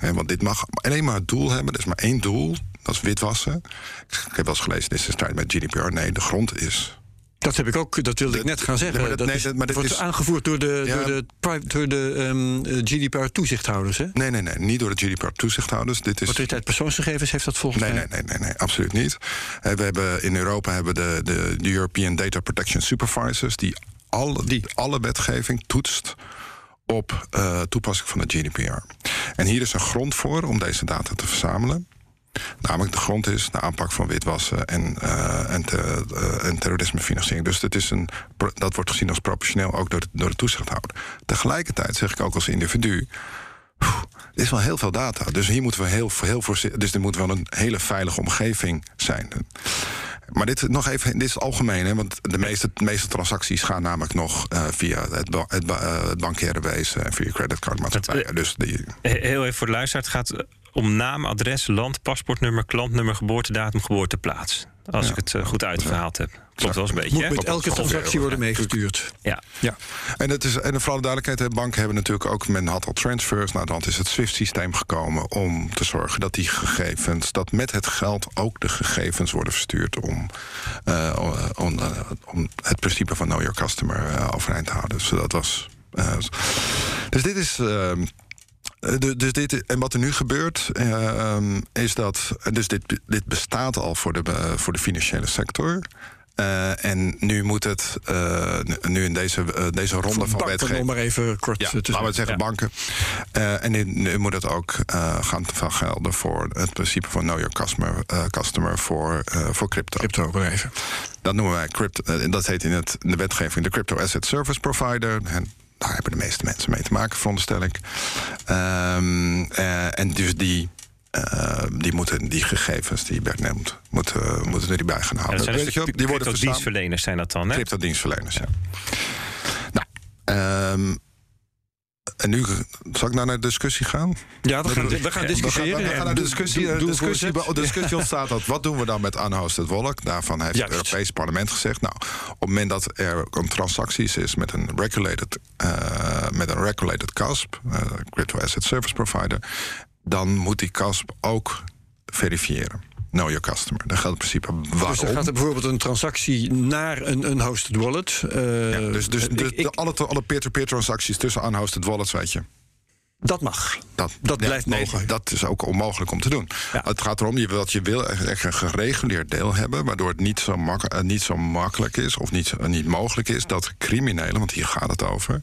Want dit mag alleen maar het doel hebben. Er is maar één doel. Dat is witwassen. Ik heb wel eens gelezen, dit is de strijd met GDPR. Nee, de grond is Dat heb ik ook, dat wilde ik net gaan zeggen. Maar dat- dat, nee, is, dat- maar dat wordt is- aangevoerd door de, Ja. door de, door de ehm, GDPR-toezichthouders. Hè? Nee, nee, nee, niet door de GDPR-toezichthouders. Dit is Autoriteit persoonsgegevens heeft dat volgens Nee, mij. nee, nee, nee, nee, absoluut niet. Eh, We hebben in Europa hebben de, de, de European Data Protection Supervisors die alle, die alle wetgeving toetst op eh, toepassing van de GDPR. En hier is een grond voor om deze data te verzamelen. Namelijk de grond is de aanpak van witwassen en, eh, en, te, eh, en terrorismefinanciering. Dus het is een, dat wordt gezien als proportioneel ook door de, door de toezichthouder. Tegelijkertijd zeg ik ook als individu. Dit is wel heel veel data. Dus hier moeten we heel, heel voorzichtig. Dus dit moet wel een hele veilige omgeving zijn. Maar dit nog even, dit is het algemeen, hè, want de meeste, de meeste transacties gaan namelijk nog eh, via het, ba- het, ba- het bankaire wezen en via creditcardmaatschappijen. Dus die, He- Heel even voor de luisteraar. Het gaat om naam, adres, land, paspoortnummer, klantnummer, geboortedatum, geboorteplaats. Als Ja. ik het eh, goed uitverhaald heb. Klopt wel eens een beetje. Moet met elke transactie worden meegestuurd. Ja. Ja. En, het is, en voor alle duidelijkheid, banken hebben natuurlijk ook... men had al transfers, nou dan is het SWIFT-systeem gekomen... om te zorgen dat die gegevens, dat met het geld ook de gegevens worden verstuurd... om, eh, om, eh, om het principe van know your customer overeind te houden. Dus dat was... dus dit is... eh, de- dus dit, en wat er nu gebeurt, ehm, is dat. Dus dit, dit bestaat al voor de, eh, voor de financiële sector. Eh, en nu moet het, nu in deze, deze ronde Voor van banken, wetgeving. maar even kort Ja, te laten we zeggen. het zeggen banken. En nu, nu moet het ook gaan van gelden voor het principe van know your customer, customer voor, voor crypto. Cryptobedrijven. Dat noemen wij crypto. dat heet in, het, in de wetgeving de Crypto Asset Service Provider. En daar hebben de meeste mensen mee te maken, veronderstel ik. Ehm, eh, en dus die. eh, die moeten die gegevens die Bert neemt, moeten, moeten er die bij gaan Ja, houden. dat zijn dus die worden dienstverleners zijn dat dan, hè? Crypto-dienstverleners, ja. Nou, ehm, en nu zal ik nou naar de discussie gaan? Ja, we gaan, we gaan We discussiëren. gaan, we gaan naar de discussie. doe- De doe een discussie, discussie ontstaat dat. Wat doen we dan met unhosted wallet? Daarvan heeft het Europese parlement gezegd. Nou, op het moment dat er een transacties is met een regulated, eh, met een regulated CASP, eh, Crypto Asset Service Provider, dan moet die CASP ook verifiëren. Know your customer. Dat geldt in principe waarom. Dus dan gaat er bijvoorbeeld een transactie naar een, een hosted wallet. eh, Ja, dus dus, ik- de, alle, alle peer-to-peer transacties tussen unhosted wallets, weet je. dat mag. Dat, Dat ja, blijft nee, mogelijk. Dat is ook onmogelijk om te doen. Ja. Het gaat erom je, dat je wil echt een gereguleerd deel hebben, waardoor het niet zo, mak eh, niet zo makkelijk is of niet, eh, niet mogelijk is dat criminelen, want hier gaat het over,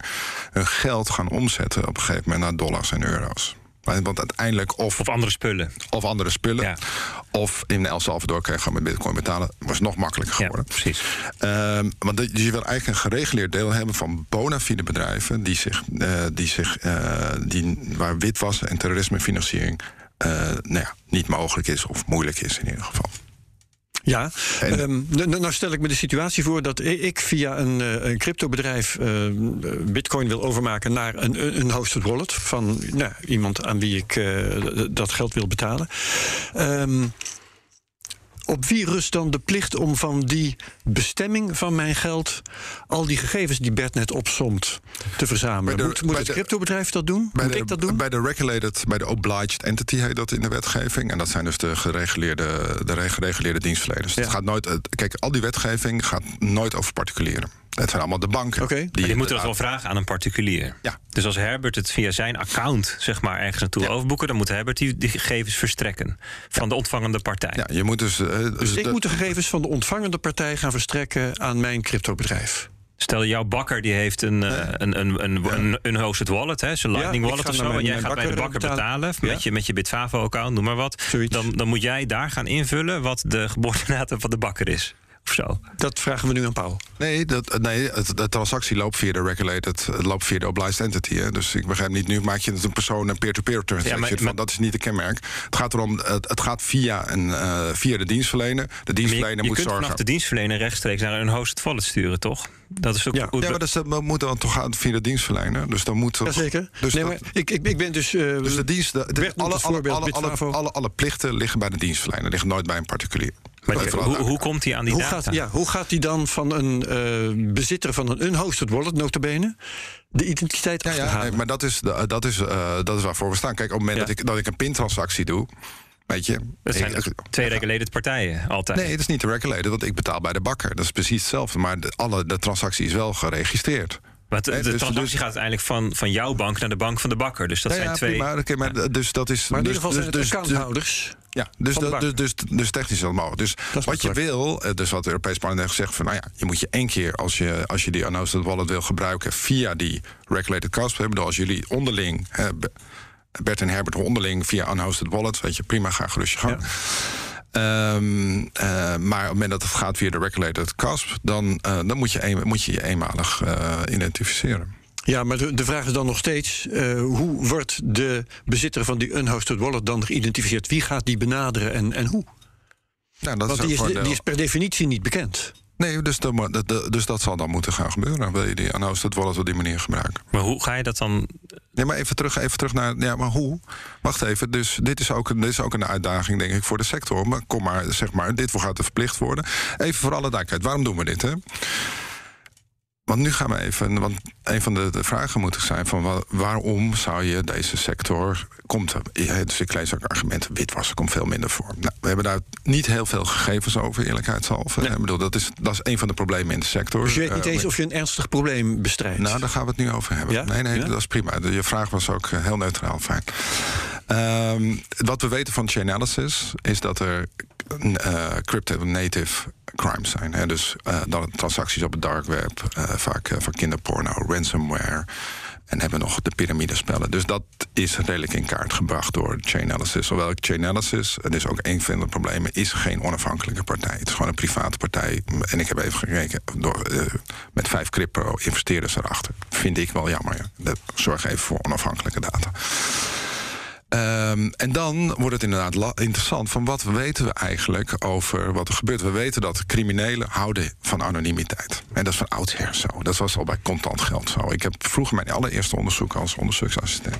hun geld gaan omzetten op een gegeven moment naar dollars en euro's. Want uiteindelijk of, Of andere spullen. of andere spullen. Ja. Of in El Salvador kan je gewoon met bitcoin betalen. was nog makkelijker Ja, geworden. precies. Ehm, want je wil eigenlijk een gereguleerd deel hebben van bona fide bedrijven die zich, eh, die zich eh, die, waar witwassen en terrorismefinanciering eh, nou ja, niet mogelijk is of moeilijk is in ieder geval. Ja, En- Ehm, nou, stel ik me de situatie voor dat ik via een, eh, een cryptobedrijf eh, bitcoin wil overmaken naar een, een- hosted wallet van nou, iemand aan wie ik eh, dat geld wil betalen. Ehm, op wie rust dan de plicht om van die bestemming van mijn geld al die gegevens die Bert net opsomt te verzamelen? De- moet moet het de- cryptobedrijf dat doen? Moet de, ik dat doen? Bij de regulated, bij de obliged entity heet dat in de wetgeving. En dat zijn dus de gereguleerde, de gereguleerde dienstverleners. Ja. Het gaat nooit, kijk, al die wetgeving gaat nooit over particulieren. Het zijn allemaal de banken. Oké. die Maar die moeten dat wel vragen aan een particulier. Ja. Dus als Herbert het via zijn account zeg maar, ergens naartoe Ja. overboeken... dan moet Herbert die, die gegevens verstrekken van de ontvangende partij. Ja, je moet dus. eh, dus ik de- moet de gegevens van de ontvangende partij gaan verstrekken aan mijn cryptobedrijf. Stel, jouw bakker die heeft een, eh, een, een, een, een, een hosted wallet, hè, zijn Lightning ik wallet of zo. mijn- en jij gaat bij de bakker bakker betalen. met, je, met je Bitfavo-account, noem maar wat. Zoiets. Dan, dan moet jij daar gaan invullen wat de geboortedatum van de bakker is. Of zo. Dat vragen we nu aan Paul. Nee, dat, nee het, de transactie loopt via de regulated, het loopt via de obliged entity. Hè. Dus ik begrijp niet, nu maak je het een persoon een peer-to-peer transaction. Ja, maar- van, maar- dat is niet de kenmerk. Het gaat erom, het, het gaat via, een, eh, via de dienstverlener. De Maar je, dienstverlener je moet kunt zorgen. vanaf de dienstverlener rechtstreeks naar een hosted wallet sturen, toch? Dat is ook Ja. Ja, maar dat, is, dat moet dan toch gaan via de dienstverlener. Dus dan moet Jazeker. Dus, nee, dat- maar ik, ik, ik ben dus. eh, dus de dienst, de, de- alle, het alle, alle, alle, alle plichten liggen bij de dienstverlener, liggen nooit bij een particulier. Maar hoe, hoe komt hij aan die hoe, data? gaat, ja, hoe gaat die dan van een eh, bezitter van een unhosted wallet, notabene, de identiteit Ja, ja achterhalen? maar dat is, dat, is, eh, dat is waarvoor we staan. Kijk, op het moment Ja. dat, ik, dat ik een pintransactie doe. Weet je? Dat zijn Ik- twee regulated partijen, altijd. Nee, dat is niet de regulated, want ik betaal bij de bakker. Dat is precies hetzelfde, maar de, alle, de transactie is wel geregistreerd. Maar de, Nee, dus- transactie dus- gaat uiteindelijk van, van jouw bank naar de bank van de bakker. Dus dat Ja, zijn ja, twee. prima, oké, maar, dus dat is. Maar in dus, ieder geval zijn dus, het dus, accounthouders. Ja, dus, dat, dus, dus, dus technisch is dat mogelijk. Dus wat je wil, eh, dus wat het Europees Parlement heeft gezegd... van nou ja, je moet je één keer als je, als je die unhosted wallet wil gebruiken... via die regulated cusp hebben. Als jullie onderling, eh, Be- Bert en Herbert onderling via unhosted wallet... weet je, prima, ga gerust je gang. Ehm, eh, maar op het moment dat het gaat via de regulated cusp... dan, eh, dan moet, je een, moet je je eenmalig identificeren. Ja, maar de, vraag is dan nog steeds: eh, hoe wordt de bezitter van die unhosted wallet dan geïdentificeerd? Wie gaat die benaderen en, en hoe? Nou, dat Want is die is, de- die is per definitie niet bekend. Nee, dus dus dat zal dan moeten gaan gebeuren. Wil je die unhosted wallet op die manier gebruiken? Maar hoe ga je dat dan? Nee, maar even terug, even terug naar. Ja, maar hoe? Wacht even. Dus dit is, ook, een- dit is ook een uitdaging, denk ik, voor de sector. Maar kom maar, zeg maar, dit gaat er verplicht worden. Even voor alle duidelijkheid, waarom doen we dit? Hè? Want nu gaan we even. Want een van de, de vragen moet zijn: van wa- waarom zou je deze sector. Komt, ja, dus ik lees ook argumenten. Witwassen komt veel minder voor. Nou, we hebben daar niet heel veel gegevens over, eerlijkheidshalve. Ik bedoel, dat, is, dat is een van de problemen in de sector. Dus je weet niet Eh, eens of je een ernstig probleem bestrijdt. nou, daar gaan we het nu over hebben. Ja? Nee, nee, Ja? dat is prima. Je vraag was ook eh, heel neutraal, fijn. Ehm, wat we weten van Chainalysis is dat er eh crypto crimes zijn. Dus eh, dan transacties op het dark web, eh, vaak eh, van kinderporno, ransomware. En hebben nog de piramidespellen. Dus dat is redelijk in kaart gebracht door Chainalysis. Hoewel Chainalysis, dit is ook een van de problemen, is geen onafhankelijke partij. Het is gewoon een private partij. En ik heb even gekeken door, met vijf crypto-investeerders erachter. Vind ik wel jammer. Ja. Dat zorg even voor onafhankelijke data. Ehm, en dan wordt het inderdaad interessant van wat weten we eigenlijk over wat er gebeurt. We weten dat criminelen houden van anonimiteit. En dat is van oudsher zo. Dat was al bij contant geld zo. Ik heb vroeger mijn allereerste onderzoek als onderzoeksassistent.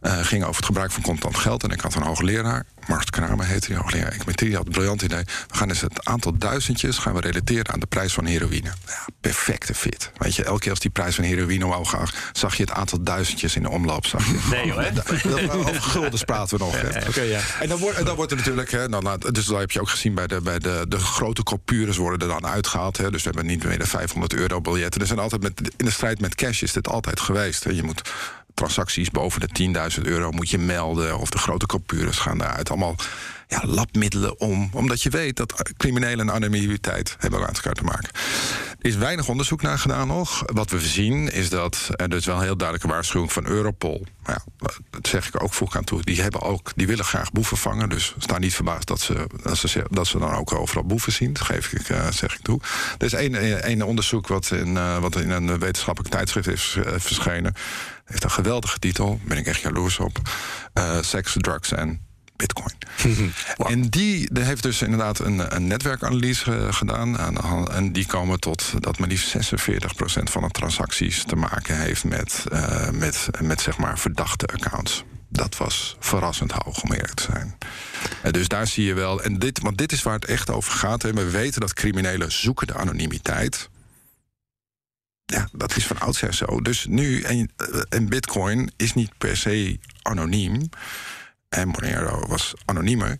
Eh, ging over het gebruik van contant geld. En ik had een hoogleraar, Mart Kramer heette die hoogleraar econometrie. Die had een briljant idee. We gaan eens het aantal duizendjes gaan we relateren aan de prijs van heroïne. Ja, perfecte fit. Weet je, elke keer als die prijs van heroïne omhoog gaat, zag je het aantal duizendjes in de omloop. Zag je. Nee, hoor. Dat- Over guldens praten we nog. Oké, ja. En dan wordt, en dan wordt er natuurlijk, hè, dus dat heb je ook gezien bij de, bij de, de grote coupures worden er dan uitgehaald. Hè, dus we hebben niet meer de 500 euro biljetten. Er zijn altijd met, in de strijd met cash is dit altijd geweest. Hè. Je moet transacties boven de 10.000 euro moet je melden. Of de grote coupures gaan daaruit. Allemaal ja, labmiddelen om. Omdat je weet dat criminelen en anonimiteit hebben met elkaar te maken. Er is weinig onderzoek naar gedaan nog. Wat we zien is dat, dat is wel een heel duidelijke waarschuwing van Europol. Ja, dat zeg ik ook vroeg aan toe. Die, hebben ook, die willen graag boeven vangen. Dus sta niet verbaasd dat ze, dat ze, dat ze dan ook overal boeven zien. Dat geef ik, eh, zeg ik toe. Er is één, eh, één onderzoek wat in, eh, wat in een wetenschappelijk tijdschrift is verschenen. Heeft een geweldige titel. Daar ben ik echt jaloers op. Eh Sex, drugs en bitcoin. En die, die heeft dus inderdaad een, een netwerkanalyse eh, gedaan. Hand- En die komen tot dat maar liefst 46% van de transacties te maken heeft met, eh, met, met zeg maar verdachte accounts. Dat was verrassend hoog, om eerlijk te zijn. En dus daar zie je wel. En dit, want dit is waar het echt over gaat. Hè. We weten dat criminelen zoeken de anonimiteit. Ja, dat is van oudsher zo. Dus nu, en, en Bitcoin is niet per se anoniem. En Monero was anoniemer.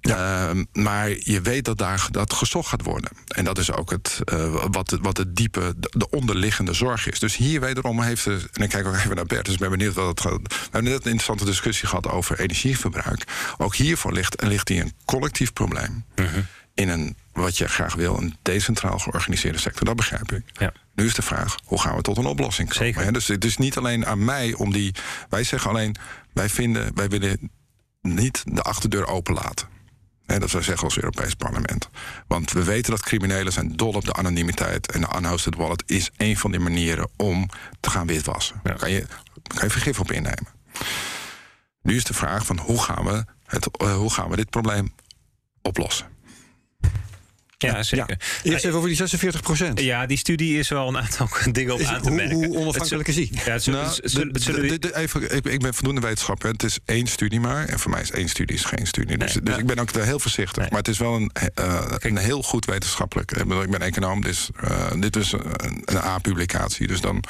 Ehm, maar je weet dat daar dat gezocht gaat worden. En dat is ook het, eh, wat, de- wat de diepe, de, de onderliggende zorg is. Dus hier wederom heeft de. En ik kijk ook even naar Bert, dus ik ben benieuwd wat het gaat. We hebben net een interessante discussie gehad over energieverbruik. Ook hiervoor ligt, ligt hier een collectief probleem. In een, wat je graag wil, een decentraal georganiseerde sector. Dat begrijp ik. Ja. Nu is de vraag, hoe gaan we tot een oplossing komen? Zeker. Dus het is niet alleen aan mij om die... Wij zeggen alleen, wij vinden, wij willen niet de achterdeur openlaten. Dat wij zeggen als Europees parlement. Want we weten dat criminelen zijn dol op de anonimiteit. En de unhosted wallet is een van die manieren om te gaan witwassen. Ja. Kan, je, kan je vergif op innemen. Nu is de vraag van hoe gaan we, het, eh, hoe gaan we dit probleem oplossen? Ja, zeker. Eerst even over die 46 procent. Ja, die studie is wel een aantal dingen op aan te hoe, merken. hoe onafhankelijk is die? Ja, Nou, even, ik, ik ben voldoende wetenschapper. Het is één studie maar. En voor mij is één studie is geen studie. Dus, Nee, dus ja. ik ben ook wel heel voorzichtig. Nee. Maar het is wel een, eh, een heel goed wetenschappelijk. Ik ben econoom, dus eh, dit is een, een A-publicatie. Dus dan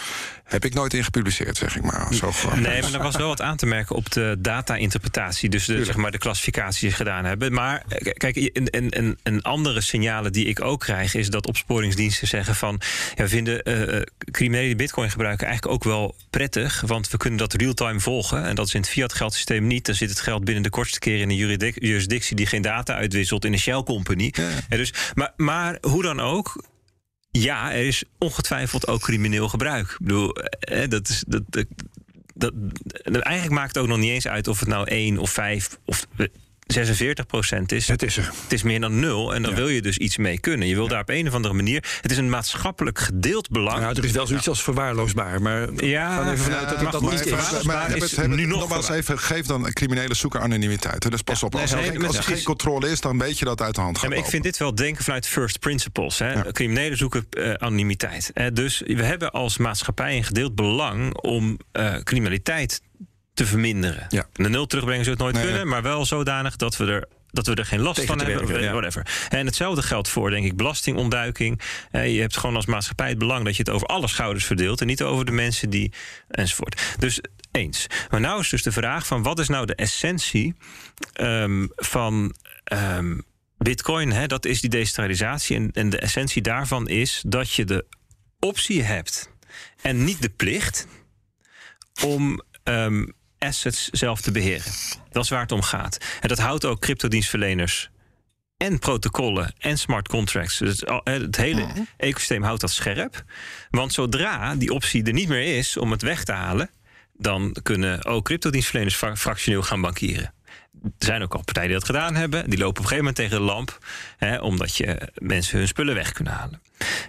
heb ik nooit in gepubliceerd, zeg ik maar. Zo gewoon. Nee, maar er was wel wat aan te merken op de data-interpretatie. Dus de, zeg maar, de klassificatie die ze gedaan hebben. Maar eh, kijk, een, een, andere signalen die ik ook krijg... is dat opsporingsdiensten zeggen van... Ja, we vinden eh, criminelen die bitcoin gebruiken eigenlijk ook wel prettig... want we kunnen dat real-time volgen. En dat is in het fiat-geldsysteem niet. Dan zit het geld binnen de kortste keer in een juridic- jurisdictie... die geen data uitwisselt in een shell-company. Ja, dus, maar, maar hoe dan ook... Ja, er is ongetwijfeld ook crimineel gebruik. Ik bedoel, eh, dat is. Dat, dat, dat, eigenlijk maakt het ook nog niet eens uit of het nou 1 of 5 of 46 procent is. Het is er. Het is meer dan nul en dan Ja. wil je dus iets mee kunnen. Je wil daar op een of andere manier. Het is een maatschappelijk gedeeld belang. Nou, er is wel zoiets als verwaarloosbaar. Maar Ja, gaan even vanuit ja, dat dat niet is. maar- Maar, is hebben het- hebben nu nog nogmaals even, geef dan een criminele zoeker anonimiteit. hè. Dus pas op, als, nee, er, nee, geen, als er precies. geen controle is, dan weet je dat uit de hand Ja, gaat maar ik vind dit wel denken vanuit first principles. Hè. Ja. Criminelen zoeken eh, anonimiteit. Hè. Dus we hebben als maatschappij een gedeeld belang om eh, criminaliteit te verminderen. Ja. De nul terugbrengen zou het nooit Nee, kunnen, maar wel zodanig dat we er. Dat we er geen last van hebben, werken, ja. whatever. En hetzelfde geldt voor, denk ik, belastingontduiking. Eh, je hebt gewoon als maatschappij het belang dat je het over alle schouders verdeelt en niet over de mensen die enzovoort. Dus eens. Maar nou is dus de vraag van wat is nou de essentie ehm, van ehm, Bitcoin? Hè? Dat is die decentralisatie en, en de essentie daarvan is dat je de optie hebt en niet de plicht om ehm, assets zelf te beheren. Dat is waar het om gaat. En dat houdt ook cryptodienstverleners en protocollen en smart contracts. Dus het, het hele ecosysteem houdt dat scherp. Want zodra die optie er niet meer is om het weg te halen, dan kunnen ook cryptodienstverleners fra- fractioneel gaan bankieren. Er zijn ook al partijen die dat gedaan hebben. Die lopen op een gegeven moment tegen de lamp, hè, omdat je mensen hun spullen weg kunnen halen.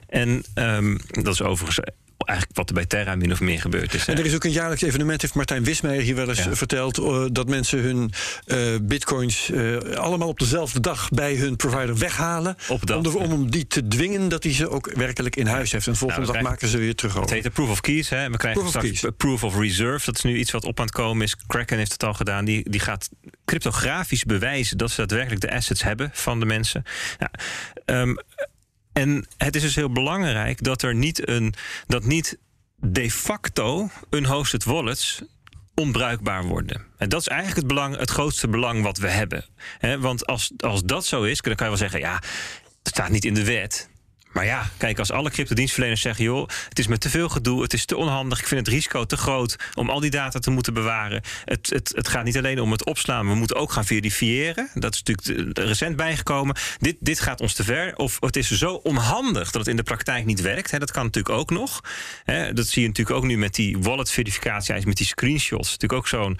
En ehm, dat is overigens eigenlijk wat er bij Terra min of meer gebeurd is. En er is ook een jaarlijks evenement, heeft Martijn Wismeijer hier wel eens Ja. eh, verteld, eh, dat mensen hun eh, bitcoins allemaal op dezelfde dag bij hun provider weghalen. Dat, om, de- om die te dwingen dat hij ze ook werkelijk in huis heeft. En volgende Nou, dag maken ze weer terug Het heet de proof of keys. Hè. We krijgen Proof of straks proof of reserve. Dat is nu iets wat op aan het komen is. Kraken heeft het al gedaan. Die, die gaat cryptografisch bewijzen dat ze daadwerkelijk de assets hebben van de mensen. Ja, ehm, en het is dus heel belangrijk dat er niet een dat niet de facto unhosted wallets onbruikbaar worden. En dat is eigenlijk het, belang, het grootste belang wat we hebben. Want als, als dat zo is, dan kan je wel zeggen... ja, het staat niet in de wet. Maar ja, kijk, als alle cryptodienstverleners zeggen... joh, het is me te veel gedoe, het is te onhandig... ik vind het risico te groot om al die data te moeten bewaren. Het, het, het gaat niet alleen om het opslaan... we moeten ook gaan verifiëren. Dat is natuurlijk recent bijgekomen. Dit, dit gaat ons te ver. Of het is zo onhandig dat het in de praktijk niet werkt. Hè, dat kan natuurlijk ook nog. Hè, dat zie je natuurlijk ook nu met die wallet-verificatie... met die screenshots. Natuurlijk ook zo'n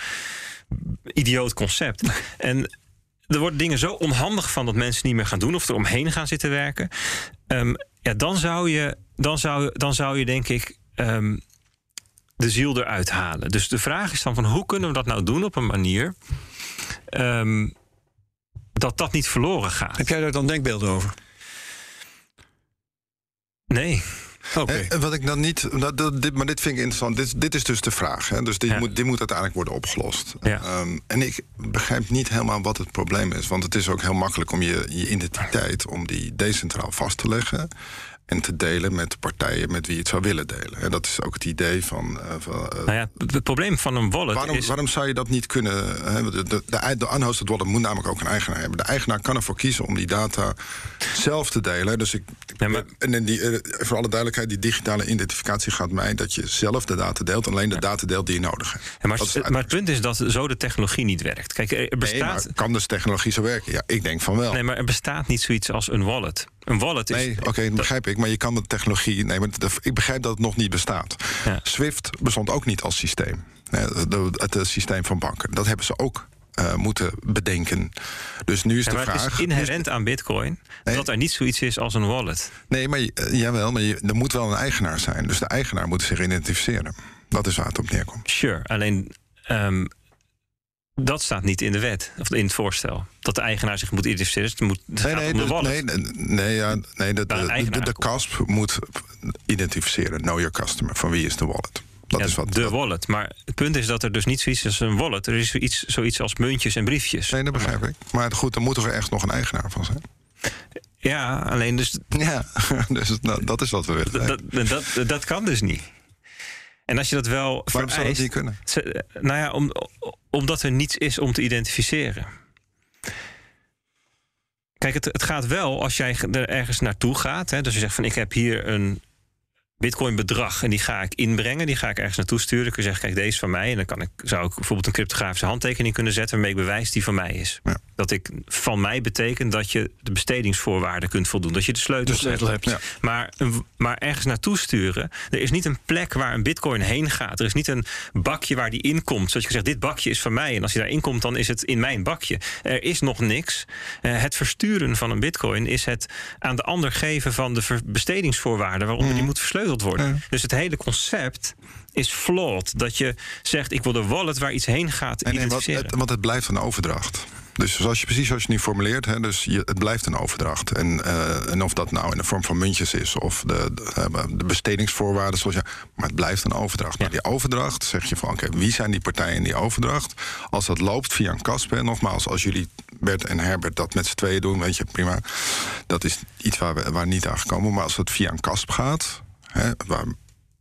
idioot concept. En er worden dingen zo onhandig van dat mensen niet meer gaan doen of er omheen gaan zitten werken. Ehm, ja, dan zou je, dan zou, dan zou je denk ik ehm, de ziel eruit halen. Dus de vraag is dan van hoe kunnen we dat nou doen op een manier ehm, dat dat niet verloren gaat? Heb jij daar dan denkbeelden over? Nee. Wat ik dan niet. Dat, dit, maar dit vind ik interessant. Dit, dit is dus de vraag. Hè? Dus dit, Ja. moet, dit moet uiteindelijk worden opgelost. Ja. Ehm, en ik begrijp niet helemaal wat het probleem is. Want het is ook heel makkelijk om je, je identiteit om die decentraal vast te leggen. En te delen met de partijen met wie je het zou willen delen. En dat is ook het idee van. eh, van, eh, Nou ja, het probleem van een wallet Waarom, is... waarom zou je dat niet kunnen? Hè? De, de, de, de unhosted wallet moet namelijk ook een eigenaar hebben. De eigenaar kan ervoor kiezen om die data zelf te delen. Dus ik, Ja, maar- en die, eh, voor alle duidelijkheid, die digitale identificatie gaat mij dat je zelf de data deelt, alleen de data deelt die je nodig hebt. Ja, maar, het- maar het punt is dat zo de technologie niet werkt. Kijk, er Nee, bestaat... maar kan dus technologie zo werken? Ja, ik denk van wel. Nee, maar er bestaat niet zoiets als een wallet. Een wallet is... Nee, oké, dat begrijp ik. Maar je kan de technologie. Nee, maar ik begrijp dat het nog niet bestaat. Ja. Swift bestond ook niet als systeem. Het, eh, systeem van banken. Dat hebben ze ook eh, moeten bedenken. Dus nu is Ja, de vraag. het is inherent aan Bitcoin Nee. dat er niet zoiets is als een wallet. Nee, maar eh, jawel, maar je, er moet wel een eigenaar zijn. Dus de eigenaar moet zich identificeren. Dat is waar het op neerkomt. Sure, alleen ehm, dat staat niet in de wet, of in het voorstel. Dat de eigenaar zich moet identificeren. Het moet, het Nee, nee, de nee, nee, ja, nee de, een de, de, de. CASP moet identificeren. Know your customer. Van wie is de wallet? Dat Ja, is wat. de dat- wallet. Maar het punt is dat er dus niet zoiets is als een wallet. Er is zoiets, zoiets als muntjes en briefjes. Nee, dat begrijp ik. Maar goed, er moet er echt nog een eigenaar van zijn. Ja, alleen dus Ja, dus nou, dat is wat we willen. dat, dat, dat, dat kan dus niet. En als je dat wel Waarom zou dat vereist... niet kunnen? Ze- Nou ja, om, omdat er niets is om te identificeren. Kijk, het, het gaat wel als jij er ergens naartoe gaat. Hè, dus je zegt van ik heb hier een bitcoin bedrag en die ga ik inbrengen. Die ga ik ergens naartoe sturen. Kun je zeggen, kijk, deze is van mij. En dan kan ik, zou ik bijvoorbeeld een cryptografische handtekening kunnen zetten... waarmee ik bewijs die van mij is. Ja. Dat ik van mij betekent dat je de bestedingsvoorwaarden kunt voldoen. Dat je de De sleutel, hebt. Ja. maar, maar ergens naartoe sturen. Er is niet een plek waar een bitcoin heen gaat. Er is niet een bakje waar die in komt. Zoals je zegt, dit bakje is van mij. En als je daarin komt, dan is het in mijn bakje. Er is nog niks. Eh, het versturen van een bitcoin is het aan de ander geven van de bestedingsvoorwaarden waaronder die moet versleuteld worden. Dus het hele concept is flawed. Dat je zegt, ik wil de wallet waar iets heen gaat identificeren. het, want het blijft een overdracht. Dus zoals je, precies zoals je nu formuleert, hè, dus je, het blijft een overdracht. En, eh, en of dat nou in de vorm van muntjes is of de, de, eh, de bestedingsvoorwaarden, zoals je, maar het blijft een overdracht. Ja. Maar die overdracht zeg je van, oké, wie zijn die partijen in die overdracht? Als dat loopt via een kasp, en nogmaals, als jullie Bert en Herbert dat met z'n tweeën doen, weet je, prima. Dat is iets waar we waar niet aan gekomen. Maar als het via een kasp gaat, hè, waar,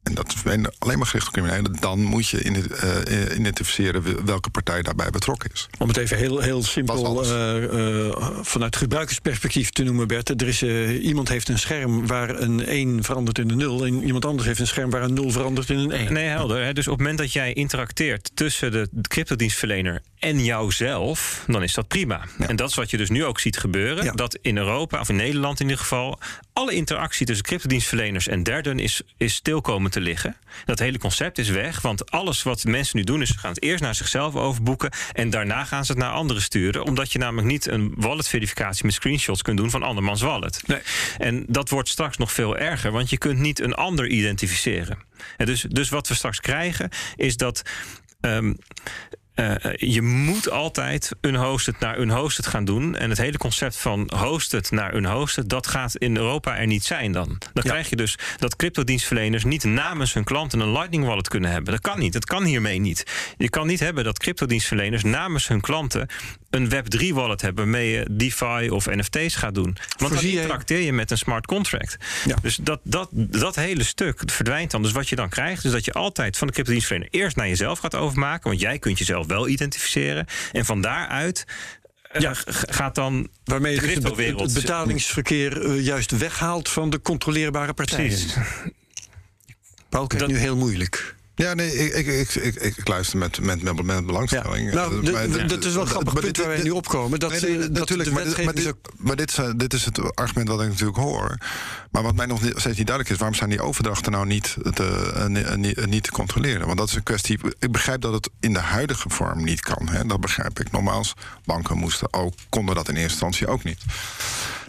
en dat is alleen maar gericht op criminelen, dan moet je in- eh, identificeren welke partij daarbij betrokken is. Om het even heel, heel simpel eh, eh, vanuit gebruikersperspectief te noemen, Bert. Er is, eh, iemand heeft een scherm waar een 1 verandert in een 0. En iemand anders heeft een scherm waar een 0 verandert in een 1. Nee, helder. Hè? Dus op het moment dat jij interacteert tussen de cryptodienstverlener en jouzelf, dan is dat prima. Ja. En dat is wat je dus nu ook ziet gebeuren. Ja. Dat in Europa, of in Nederland in ieder geval, alle interactie tussen cryptodienstverleners en derden is, is stil komen te liggen. Dat hele concept is weg, want alles wat mensen nu doen is ze gaan het eerst naar zichzelf overboeken en daarna gaan ze het naar anderen sturen, omdat je namelijk niet een wallet verificatie met screenshots kunt doen van andermans wallet. Nee. En dat wordt straks nog veel erger, want je kunt niet een ander identificeren. En dus, dus wat we straks krijgen, is dat. ehm, eh, je moet altijd unhosted naar unhosted gaan doen. En het hele concept van hosted naar unhosted... dat gaat in Europa er niet zijn dan. Dan Ja. krijg je dus dat cryptodienstverleners... niet namens hun klanten een Lightning Wallet kunnen hebben. Dat kan niet. Dat kan hiermee niet. Je kan niet hebben dat cryptodienstverleners... namens hun klanten een Web3 wallet hebben... waarmee je DeFi of NFT's gaat doen. Want dan Voorzie interacteer je met een smart contract. Ja. Dus dat, dat, dat hele stuk verdwijnt dan. Dus wat je dan krijgt, is dat je altijd van de cryptodienstverlener eerst naar jezelf gaat overmaken. Want jij kunt jezelf wel identificeren. En van daaruit eh, Ja. gaat dan Waarmee je dus het, betalingsverkeer eh, juist weghaalt van de controleerbare partijen. Precies. Paul Dat- nu heel moeilijk. Ja, nee, ik, ik, ik, ik, luister met, met, met, met belangstelling. Nou, Eh, de- de- dat is wel een grappig punt waar wij nu opkomen. Dat, eh, natuurlijk, de maar, dit, maar, wetgeving dit, zo- maar dit, is, dit is het argument wat ik natuurlijk hoor. Maar wat mij nog steeds niet duidelijk is... waarom zijn die overdrachten nou niet te, eh, ni- eh, niet, eh, te controleren? Want dat is een kwestie... Ik begrijp dat het in de huidige vorm niet kan. Hè? Dat begrijp ik. Nogmaals, banken moesten ook, konden dat in eerste instantie ook niet.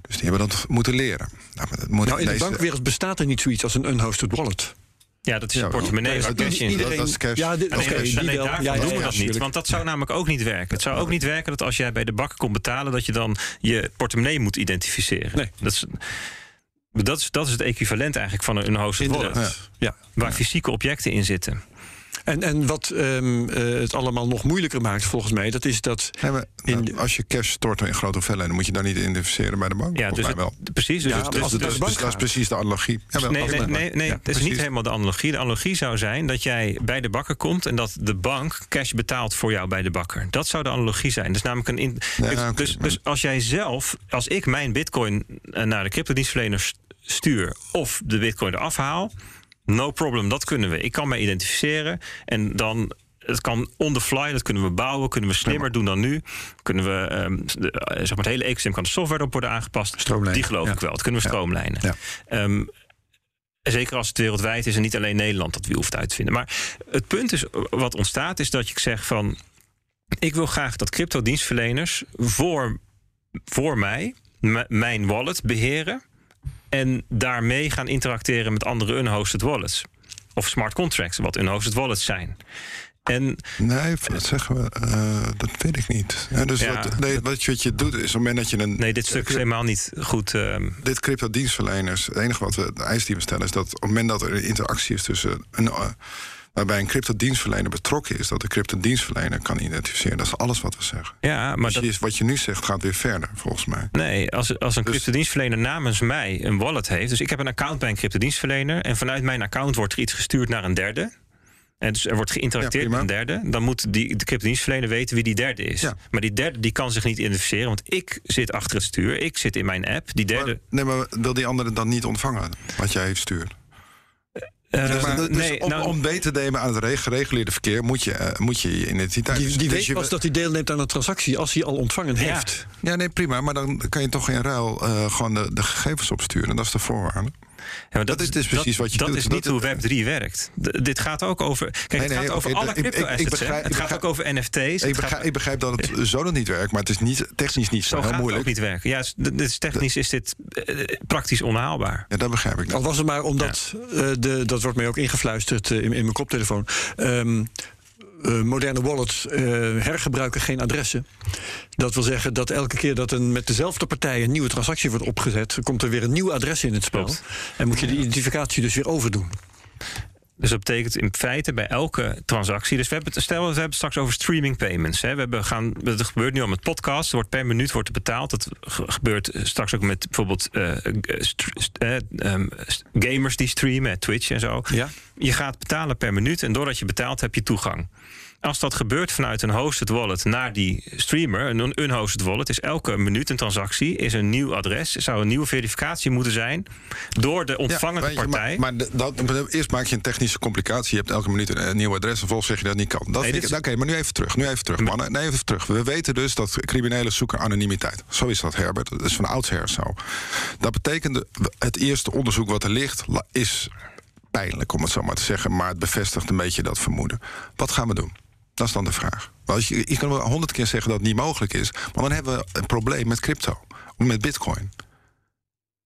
Dus die hebben dat moeten leren. Nou, dat moet Nou, in de deze- bankwereld bestaat er niet zoiets als een unhosted wallet. Ja, dat is Ja, je portemonnee cash dat- in. iedereen- dat is cash. Ja, dit, Nee, oké, dus- die nee, daarvoor Ja, doen we ja, dat niet. Want dat zou namelijk ook niet werken. Het zou ook niet werken dat als jij bij de bakker komt betalen... dat je dan je portemonnee moet identificeren. Nee. Dat is, dat, is, dat is het equivalent eigenlijk van een wallet. Inderdaad. Ja. Waar fysieke objecten in zitten. En, en wat ehm, eh, het allemaal nog moeilijker maakt, volgens mij, dat is dat. Maar, In nou, als je cash stort in grote hoeveelheden... moet je dan niet identificeren bij de bank? Ja, dus mij het- wel. precies. Dus, Ja, dus- als het dus- Dus dat is precies de analogie. Ja, wel, Nee, nee, het- nee, nee Ja, dat is precies. niet helemaal de analogie. De analogie zou zijn dat jij bij de bakker komt en dat de bank cash betaalt voor jou bij de bakker. Dat zou de analogie zijn. Dus namelijk een. In, Ja, dus, dus, dus als jij zelf, als ik mijn bitcoin eh, naar de cryptodienstverlener st- stuur of de bitcoin eraf haal, no problem, dat kunnen we. Ik kan mij identificeren en dan. Het kan on the fly, dat kunnen we bouwen, kunnen we slimmer doen dan nu. Kunnen we, ehm, de, eh, zeg maar het hele ecosysteem kan de software op worden aangepast. Die geloof ja. ik wel. Dat kunnen we stroomlijnen. Ja. Ehm, Zeker als het wereldwijd is en niet alleen Nederland dat we hoeft uit te vinden. Maar het punt is, wat ontstaat, is dat ik zeg van. Ik wil graag dat crypto-dienstverleners voor, voor mij mijn wallet beheren. En daarmee gaan interacteren met andere unhosted wallets. Of smart contracts, wat unhosted wallets zijn. En, nee, dat zeggen we, uh, dat weet ik niet. Ja, dus Ja, wat, nee, wat, je, wat je doet is op het moment dat je een. nee, dit stuk is helemaal niet goed. ehm, Dit crypto-dienstverleners, het enige wat we, de eis die we stellen, is dat op het moment dat er een interactie is tussen een. Waarbij een crypto-dienstverlener betrokken is, dat de crypto-dienstverlener kan identificeren. Dat is alles wat we zeggen. ja, maar Dus dat, wat je nu zegt gaat weer verder, volgens mij. Nee, als, als een Dus- cryptodienstverlener namens mij een wallet heeft. Dus ik heb een account bij een cryptodienstverlener. En vanuit mijn account wordt er iets gestuurd naar een derde. En dus er wordt geïnteracteerd Ja, met een derde. Dan moet die, de cryptodienstverlener weten wie die derde is. Ja. Maar die derde die kan zich niet identificeren. Want ik zit achter het stuur. Ik zit in mijn app. Die derde. Maar, nee, maar wil die andere dan niet ontvangen wat jij stuurt? Eh, maar, dus nee, om, nou, om beter te nemen aan het re- gereguleerde verkeer moet je eh, moet je, je identiteit. Die, dus- die dus weet je- pas dat hij deelneemt aan een transactie als hij al ontvangen Ja. heeft. Ja, nee, prima. Maar dan kan je toch in ruil eh, gewoon de, de gegevens opsturen. Dat is de voorwaarde. Ja, maar Dat is dus precies wat je dat doet. is niet Dat- hoe Web3 werkt. D- dit gaat ook over. Kijk, Nee, het nee, gaat over alle ik- crypto ik begrijp- Het ik gaat ook over NFT's. Ik gaat- begrijp, ik begrijp dat het zo nog niet werkt, maar het is niet, technisch niet zo, zo heel gaat het moeilijk. ook niet werken. Ja, s- d- dit is technisch is dit eh, praktisch onhaalbaar. Ja, dat begrijp ik Al was het maar omdat, eh, de, dat wordt mij ook ingefluisterd eh, in, in mijn koptelefoon. Ehm, eh, moderne wallets eh, hergebruiken geen adressen. Dat wil zeggen dat elke keer dat een, met dezelfde partij een nieuwe transactie wordt opgezet, komt er weer een nieuw adres in het spel. Klopt. En moet je de identificatie dus weer overdoen. Dus dat betekent in feite bij elke transactie. Dus we hebben, het- stel, we hebben het straks over streaming payments. Hè. We hebben gaan, dat gebeurt nu al met podcasts. Wordt per minuut wordt er betaald. Dat ge- gebeurt straks ook met bijvoorbeeld eh, eh, eh, ehm, gamers die streamen, Twitch en zo. Ja? Je gaat betalen per minuut en doordat je betaalt heb je toegang. Als dat gebeurt vanuit een hosted wallet naar die streamer, een unhosted wallet, is elke minuut een transactie, is een nieuw adres, zou een nieuwe verificatie moeten zijn door de ontvangende je, partij. Maar, maar dat, eerst maak je een technische complicatie. Je hebt elke minuut een, een nieuw adres. En vervolgens zeg je dat niet kan. Dat Nee, is- Oké, maar nu even terug. Nu even terug, mannen. Nee, even terug. We weten dus dat criminelen zoeken anonimiteit. Zo is dat, Herbert. Dat is van oudsher zo. Dat betekent, het eerste onderzoek wat er ligt... is pijnlijk, om het zo maar te zeggen. Maar het bevestigt een beetje dat vermoeden. Wat gaan we doen? Dat is dan de vraag. Want je, je kan wel honderd keer zeggen dat het niet mogelijk is. Maar dan hebben we een probleem met crypto. Met bitcoin.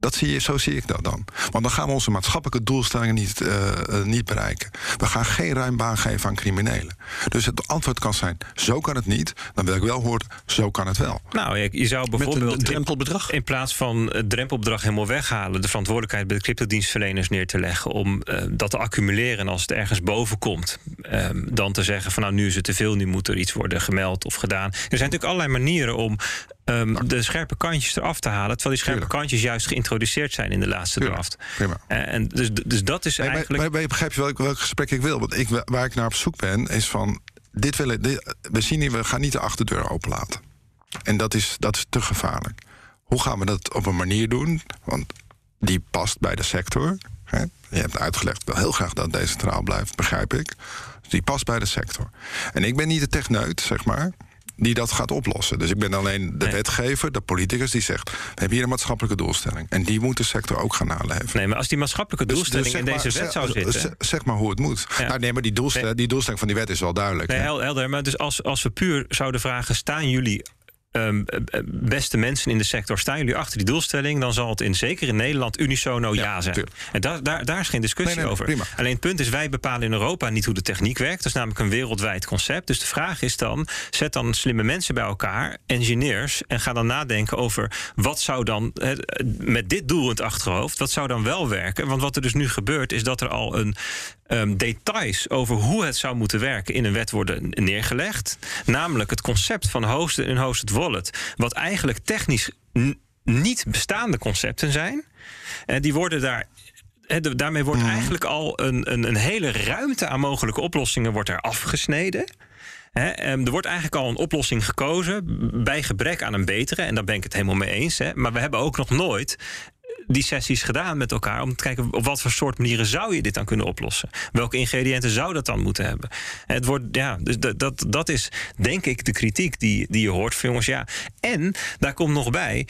Dat zie je, zo zie ik dat dan. Want dan gaan we onze maatschappelijke doelstellingen niet, eh, eh, niet bereiken. We gaan geen ruim baan geven aan criminelen. Dus het antwoord kan zijn: zo kan het niet. Dan wil ik wel horen: zo kan het wel. Nou, je, je zou Met een, bijvoorbeeld in- drempelbedrag. In plaats van het drempelbedrag helemaal weghalen, de verantwoordelijkheid bij de cryptodienstverleners neer te leggen om eh, dat te accumuleren en als het ergens boven komt, ehm, dan te zeggen van nou nu is het te veel, nu moet er iets worden gemeld of gedaan. Er zijn natuurlijk allerlei manieren om ehm, de scherpe kantjes eraf te halen, terwijl die scherpe Tuurlijk. kantjes juist geïntroduceerd zijn in de laatste Tuurlijk. draft. Prima. Eh, en dus, dus dat is Nee, eigenlijk. maar, maar je begrijpt welk, welk gesprek ik wil. Want ik, waar ik naar op zoek ben, is van. Dit willen, dit, we zien niet, we gaan niet de achterdeur openlaten. En dat is, dat is te gevaarlijk. Hoe gaan we dat op een manier doen? Want die past bij de sector. Hè? Je hebt uitgelegd, wil heel graag dat decentraal blijft, begrijp ik. Dus die past bij de sector. En ik ben niet de techneut, zeg maar, die dat gaat oplossen. Dus ik ben alleen de Nee. wetgever, de politicus, die zegt... we hebben hier een maatschappelijke doelstelling. En die moet de sector ook gaan naleven. Nee, maar als die maatschappelijke Dus- doelstelling dus zeg in deze wet zou zeg- zitten. zeg- maar hoe het moet. Ja. Nou, nee, maar die doelstelling, die doelstelling van die wet is wel duidelijk. Nee, helder. Maar dus als, als we puur zouden vragen: staan jullie. Ehm, eh, eh, beste mensen in de sector, staan jullie achter die doelstelling? Dan zal het in, zeker in Nederland unisono ja, zijn. tuurlijk. En daar, daar, daar is geen discussie Nee, nee, over. prima. Alleen het punt is, wij bepalen in Europa niet hoe de techniek werkt. Dat is namelijk een wereldwijd concept. Dus de vraag is dan: zet dan slimme mensen bij elkaar, engineers, en ga dan nadenken over wat zou dan met dit doel in het achterhoofd, wat zou dan wel werken? Want wat er dus nu gebeurt, is dat er al een ehm, details over hoe het zou moeten werken in een wet worden neergelegd. Namelijk het concept van hosted en hosted wallet, wat eigenlijk technisch niet bestaande concepten zijn. En die worden daar. de- daarmee wordt eigenlijk al een, een, een hele ruimte aan mogelijke oplossingen wordt er afgesneden. Ehm, er wordt eigenlijk al een oplossing gekozen bij gebrek aan een betere. En daar ben ik het helemaal mee eens. Maar we hebben ook nog nooit die sessies gedaan met elkaar om te kijken op wat voor soort manieren zou je dit dan kunnen oplossen. Welke ingrediënten zou dat dan moeten hebben? Het wordt, ja, dus dat, dat, dat is denk ik de kritiek die, die je hoort van jongens. Ja. En daar komt nog bij.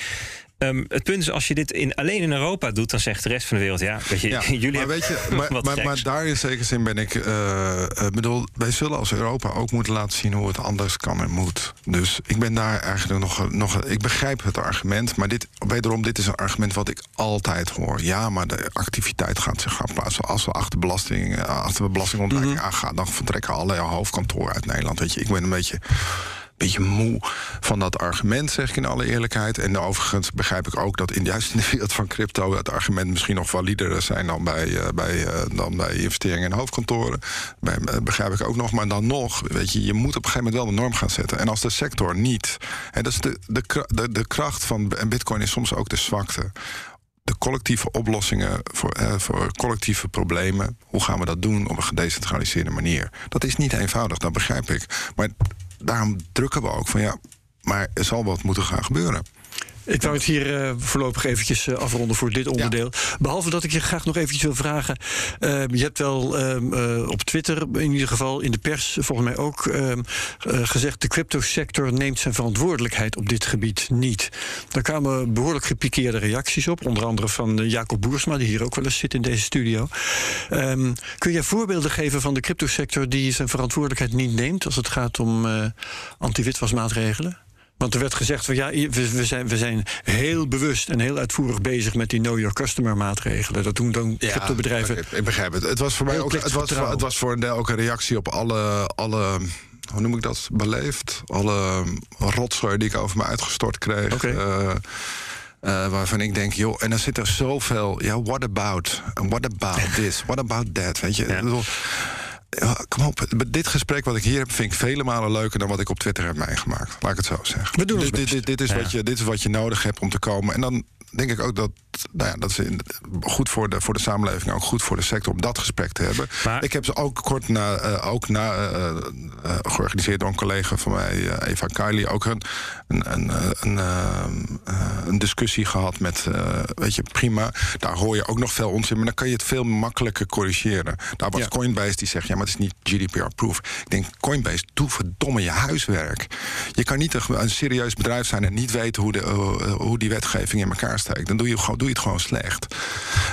Ehm, het punt is, als je dit in, alleen in Europa doet, dan zegt de rest van de wereld, ja, weet je, Ja, jullie maar, hebben weet je, maar, wat maar, maar daar in zekere zin ben ik. eh, bedoel, wij zullen als Europa ook moeten laten zien hoe het anders kan en moet. Dus ik ben daar eigenlijk nog. nog ik begrijp het argument, maar dit, wederom, dit is een argument wat ik altijd hoor. Ja, maar de activiteit gaat zich gaan plaatsen. Als we achter, belasting, eh, achter belastingontwijking aangaan, dan vertrekken alle hoofdkantoren uit Nederland. Weet je, ik ben een beetje beetje moe van dat argument, zeg ik in alle eerlijkheid. En overigens begrijp ik ook dat in, juist in de wereld van crypto... het argument misschien nog valider zijn dan bij, eh, bij, eh, dan bij investeringen in hoofdkantoren. Bij, eh, begrijp ik ook nog. Maar dan nog, weet je, je moet op een gegeven moment wel de norm gaan zetten. En als de sector niet... En dat is de, de, de, de kracht van... En bitcoin is soms ook de zwakte de collectieve oplossingen voor, eh, voor collectieve problemen. Hoe gaan we dat doen op een gedecentraliseerde manier? Dat is niet eenvoudig, dat begrijp ik. Maar daarom drukken we ook van ja, maar er zal wat moeten gaan gebeuren. Ik wou het hier eh, voorlopig eventjes eh, afronden voor dit onderdeel. Behalve dat ik je graag nog eventjes wil vragen. eh, je hebt wel ehm, eh, op Twitter, in ieder geval in de pers, volgens mij ook ehm, eh, gezegd: de cryptosector neemt zijn verantwoordelijkheid op dit gebied niet. Daar kwamen behoorlijk gepikeerde reacties op. Onder andere van Jacob Boersma, die hier ook wel eens zit in deze studio. Ehm, kun je voorbeelden geven van de cryptosector die zijn verantwoordelijkheid niet neemt als het gaat om anti-witwasmaatregelen? Want er werd gezegd van ja, we, we, zijn, we zijn heel bewust en heel uitvoerig bezig met die know your customer maatregelen. Dat doen dan cryptobedrijven. ik, ik begrijp het. Het was voor mij ook, het was, het was voor een deel ook een reactie op alle, alle hoe noem ik dat, beleefd. Alle rotzooi die ik over me uitgestort kreeg. Eh, eh, waarvan ik denk, joh, en dan zit er zoveel. Ja, what about? What about this? What about that? Weet je, Ja. ik bedoel, ja, kom op, dit gesprek wat ik hier heb, vind ik vele malen leuker dan wat ik op Twitter heb meegemaakt. Laat ik het zo zeggen. We doen ons dit, dit, dit, dit is Ja. wat je, dit is wat je nodig hebt om te komen. En dan denk ik ook dat, nou ja, dat is in- goed voor de, voor de samenleving, ook goed voor de sector om dat gesprek te hebben. Maar- ik heb ze ook kort na, eh, ook na eh, eh, georganiseerd door een collega van mij, Eva Kylie, ook een, een, een, een, een discussie gehad met, weet je, prima. Daar hoor je ook nog veel onzin, maar dan kan je het veel makkelijker corrigeren. Daar was Ja. Coinbase die zegt, ja, maar het is niet GDPR-proof. Ik denk, Coinbase, doe verdomme je huiswerk. Je kan niet een, serieus bedrijf zijn en niet weten hoe, de, hoe die wetgeving in elkaar steekt. Dan doe je, gewoon, doe je het gewoon slecht.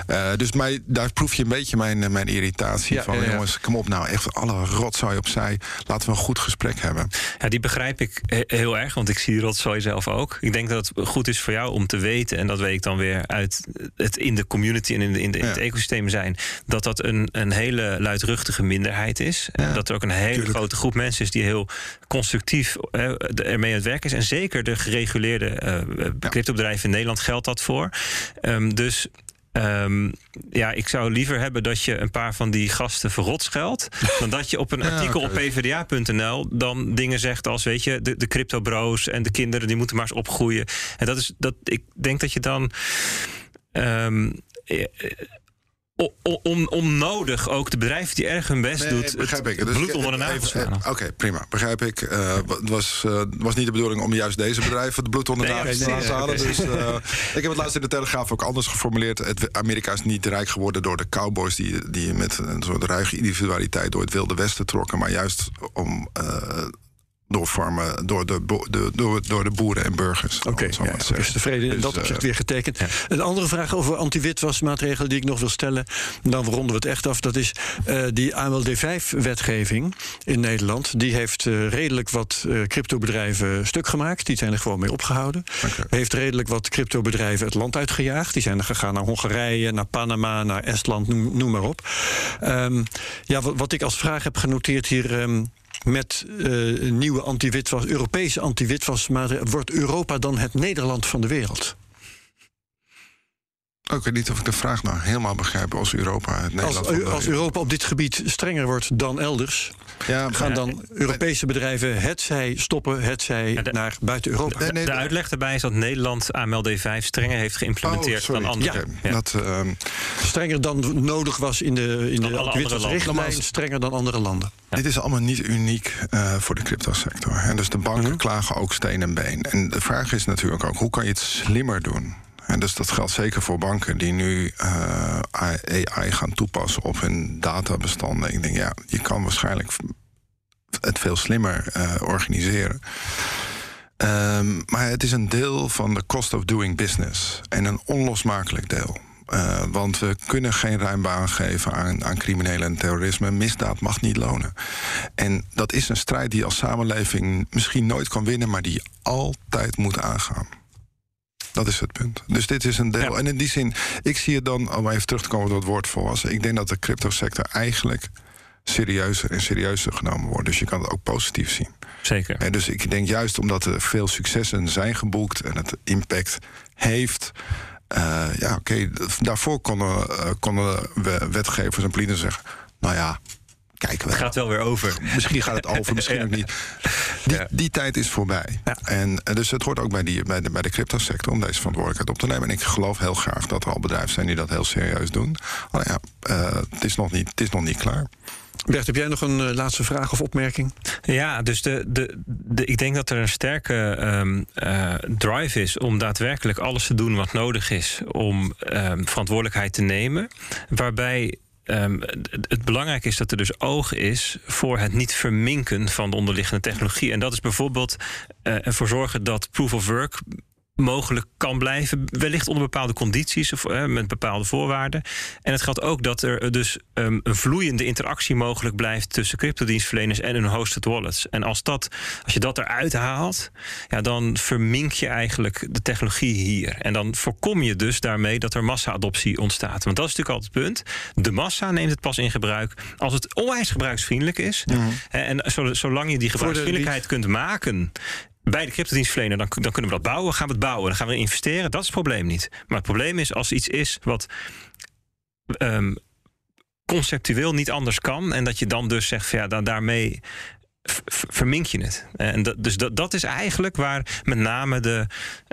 Eh, dus mij, daar proef je een beetje mijn, eh, mijn irritatie Ja, van. ja, ja. Jongens, kom op nou, echt alle rotzooi opzij. Laten we een goed gesprek hebben. Ja, die begrijp ik he- heel erg, want ik zie die rotzooi zelf ook. Ik denk dat het goed is voor jou om te weten, en dat weet ik dan weer uit het in de community en in, de, in, de, in het ecosysteem zijn, dat dat een, een hele luidruchtige minderheid is. En dat er ook een hele tuurlijk. grote groep mensen is die heel constructief ermee aan het werken is. En zeker de gereguleerde eh cryptobedrijven in Nederland geldt dat voor. Ehm, dus. ehm, ja, ik zou liever hebben dat je een paar van die gasten verrot scheldt. dan dat je op een Ja, artikel op pvda.nl dan dingen zegt als, weet je, de, de crypto-bro's en de kinderen die moeten maar eens opgroeien. En dat is dat. Ik denk dat je dan. ehm, eh, eh, om, onnodig ook de bedrijven die erg hun best Nee, doet. begrijp het ik. Dus bloed onder de nagels. Oké, prima. Begrijp ik. Eh, het was, eh, was niet de bedoeling om juist deze bedrijven het bloed onder de nagels te nee, halen. Dus, eh, ik heb het laatst in de Telegraaf ook anders geformuleerd. Het, Amerika is niet rijk geworden door de cowboys... die, die met een soort ruige individualiteit door het Wilde Westen trokken... maar juist om... eh, door, farmen, door, de, de, door, door de boeren en burgers. Oké, ja, ook is de vrede in Dus, dat eh, opzicht weer getekend. Een andere vraag over anti-witwasmaatregelen die ik nog wil stellen. Dan ronden we het echt af. Dat is eh, die AMLD5-wetgeving in Nederland. Die heeft eh, redelijk wat eh, cryptobedrijven stuk gemaakt. Die zijn er gewoon mee opgehouden. Heeft redelijk wat cryptobedrijven het land uitgejaagd. Die zijn er gegaan naar Hongarije, naar Panama, naar Estland, noem, noem maar op. Ehm, ja, wat, wat ik als vraag heb genoteerd hier. ehm, met eh, nieuwe anti-witwas, Europese anti-witwasmaatregelen. Wordt Europa dan het Nederland van de wereld? Ook, ik weet niet of ik de vraag nou helemaal begrijp als Europa het Nederland... Als, als Europa op dit gebied strenger wordt dan elders, ja, gaan Ja, dan Europese bedrijven het zij stoppen, het zij de- naar buiten Europa? De de- uitleg daarbij is dat Nederland AMLD 5 strenger heeft geïmplementeerd Oh, dan andere. Oké, Ja. Dat, ehm, Strenger dan nodig was in de, in de landen. strenger dan andere landen. Dit is allemaal niet uniek eh, voor de cryptosector. En dus de banken Mhm. klagen ook steen en been. En de vraag is natuurlijk ook, hoe kan je het slimmer doen? En dus dat geldt zeker voor banken die nu eh, AI gaan toepassen op hun databestanden. Ik denk, ja, je kan waarschijnlijk het veel slimmer eh, organiseren. Ehm, maar het is een deel van de cost of doing business. En een onlosmakelijk deel. Uh, want we kunnen geen ruim baan geven aan, aan criminelen en terrorisme. Misdaad mag niet lonen. En dat is een strijd die als samenleving misschien nooit kan winnen, maar die altijd moet aangaan. Dat is het punt. Dus dit is een deel. En in die zin, ik zie het dan, om even terug te komen op het woord volwassen. Ik denk dat de cryptosector eigenlijk serieuzer en serieuzer genomen wordt. Dus je kan het ook positief zien. Zeker. En dus ik denk juist omdat er veel successen zijn geboekt en het impact heeft. Uh, ja, oké, daarvoor konden, uh, konden wetgevers en politici zeggen: Nou ja, kijken we. Het gaat wel weer over. Misschien gaat het over, misschien ook niet. Die, die tijd is voorbij. Ja. En dus het hoort ook bij, die, bij, de, bij de cryptosector om deze verantwoordelijkheid op te nemen. En ik geloof heel graag dat er al bedrijven zijn die dat heel serieus doen. Maar ja, uh, het, is nog niet, het is nog niet klaar. Bert, heb jij nog een uh, laatste vraag of opmerking? Ja, dus de, de, de, ik denk dat er een sterke um, uh, drive is om daadwerkelijk alles te doen wat nodig is om um, verantwoordelijkheid te nemen. Waarbij Um, het belangrijke is dat er dus oog is voor het niet verminken van de onderliggende technologie. En dat is bijvoorbeeld uh, ervoor zorgen dat proof of work mogelijk kan blijven. Wellicht onder bepaalde condities of uh, met bepaalde voorwaarden. En het geldt ook dat er dus um, een vloeiende interactie mogelijk blijft tussen cryptodienstverleners en hun hosted wallets. En als, dat, als je dat eruit haalt, ja, dan vermink je eigenlijk de technologie hier. En dan voorkom je dus daarmee dat er massa-adoptie ontstaat. Want dat is natuurlijk altijd het punt. De massa neemt het pas in gebruik als het onwijs gebruiksvriendelijk is. Mm -hmm. En zolang je die gebruiksvriendelijkheid kunt maken bij de cryptodienstverlener, dan, dan kunnen we dat bouwen. Gaan we het bouwen, dan gaan we investeren. Dat is het probleem niet. Maar het probleem is als iets is wat um, conceptueel niet anders kan. En dat je dan dus zegt, van, ja, dan daarmee vermink je het. En dat, dus dat, dat is eigenlijk waar met name de,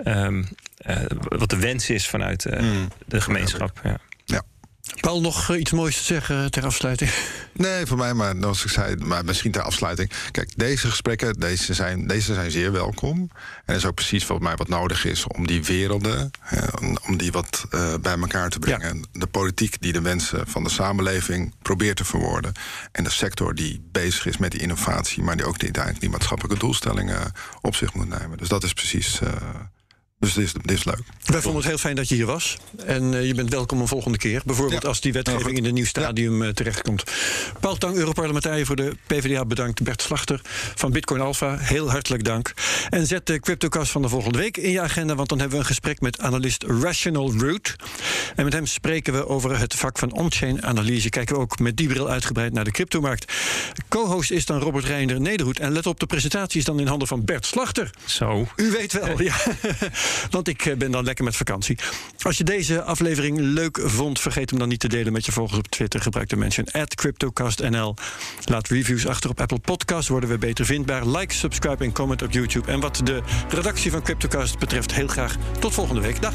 um, uh, wat de wens is vanuit uh, mm. de gemeenschap. Ja. Paul, nog iets moois te zeggen ter afsluiting? Nee, voor mij, maar zoals ik zei, maar misschien ter afsluiting. Kijk, deze gesprekken, deze zijn, deze zijn zeer welkom. En dat is ook precies wat mij wat nodig is om die werelden, om die wat uh, bij elkaar te brengen. Ja. De politiek die de wensen van de samenleving probeert te verwoorden. En de sector die bezig is met die innovatie, maar die ook die, die maatschappelijke doelstellingen op zich moet nemen. Dus dat is precies. Uh, dus dit is, dit is leuk. Wij vonden het heel fijn dat je hier was. En uh, je bent welkom een volgende keer. Bijvoorbeeld ja. als die wetgeving in een nieuw stadium ja. uh, terechtkomt. Paul Tang, Europarlementariër voor de PvdA, bedankt. Bert Slachter van Bitcoin Alpha, heel hartelijk dank. En zet de CryptoCast van de volgende week in je agenda... want dan hebben we een gesprek met analist Rational Root. En met hem spreken we over het vak van on-chain analyse. Kijken we ook met die bril uitgebreid naar de cryptomarkt. Co-host is dan Robert Reinder Nederhoed. En let op, de presentatie is dan in handen van Bert Slachter. Zo. U weet wel, ja. Want ik ben dan lekker met vakantie. Als je deze aflevering leuk vond, vergeet hem dan niet te delen met je volgers op Twitter. Gebruik de mention CryptocastNL. Laat reviews achter op Apple Podcasts, worden we beter vindbaar. Like, subscribe en comment op YouTube. En wat de redactie van CryptoCast betreft, heel graag tot volgende week. Dag.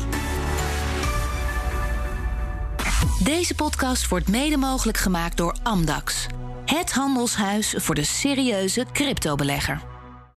Deze podcast wordt mede mogelijk gemaakt door Amdax. Het handelshuis voor de serieuze cryptobelegger.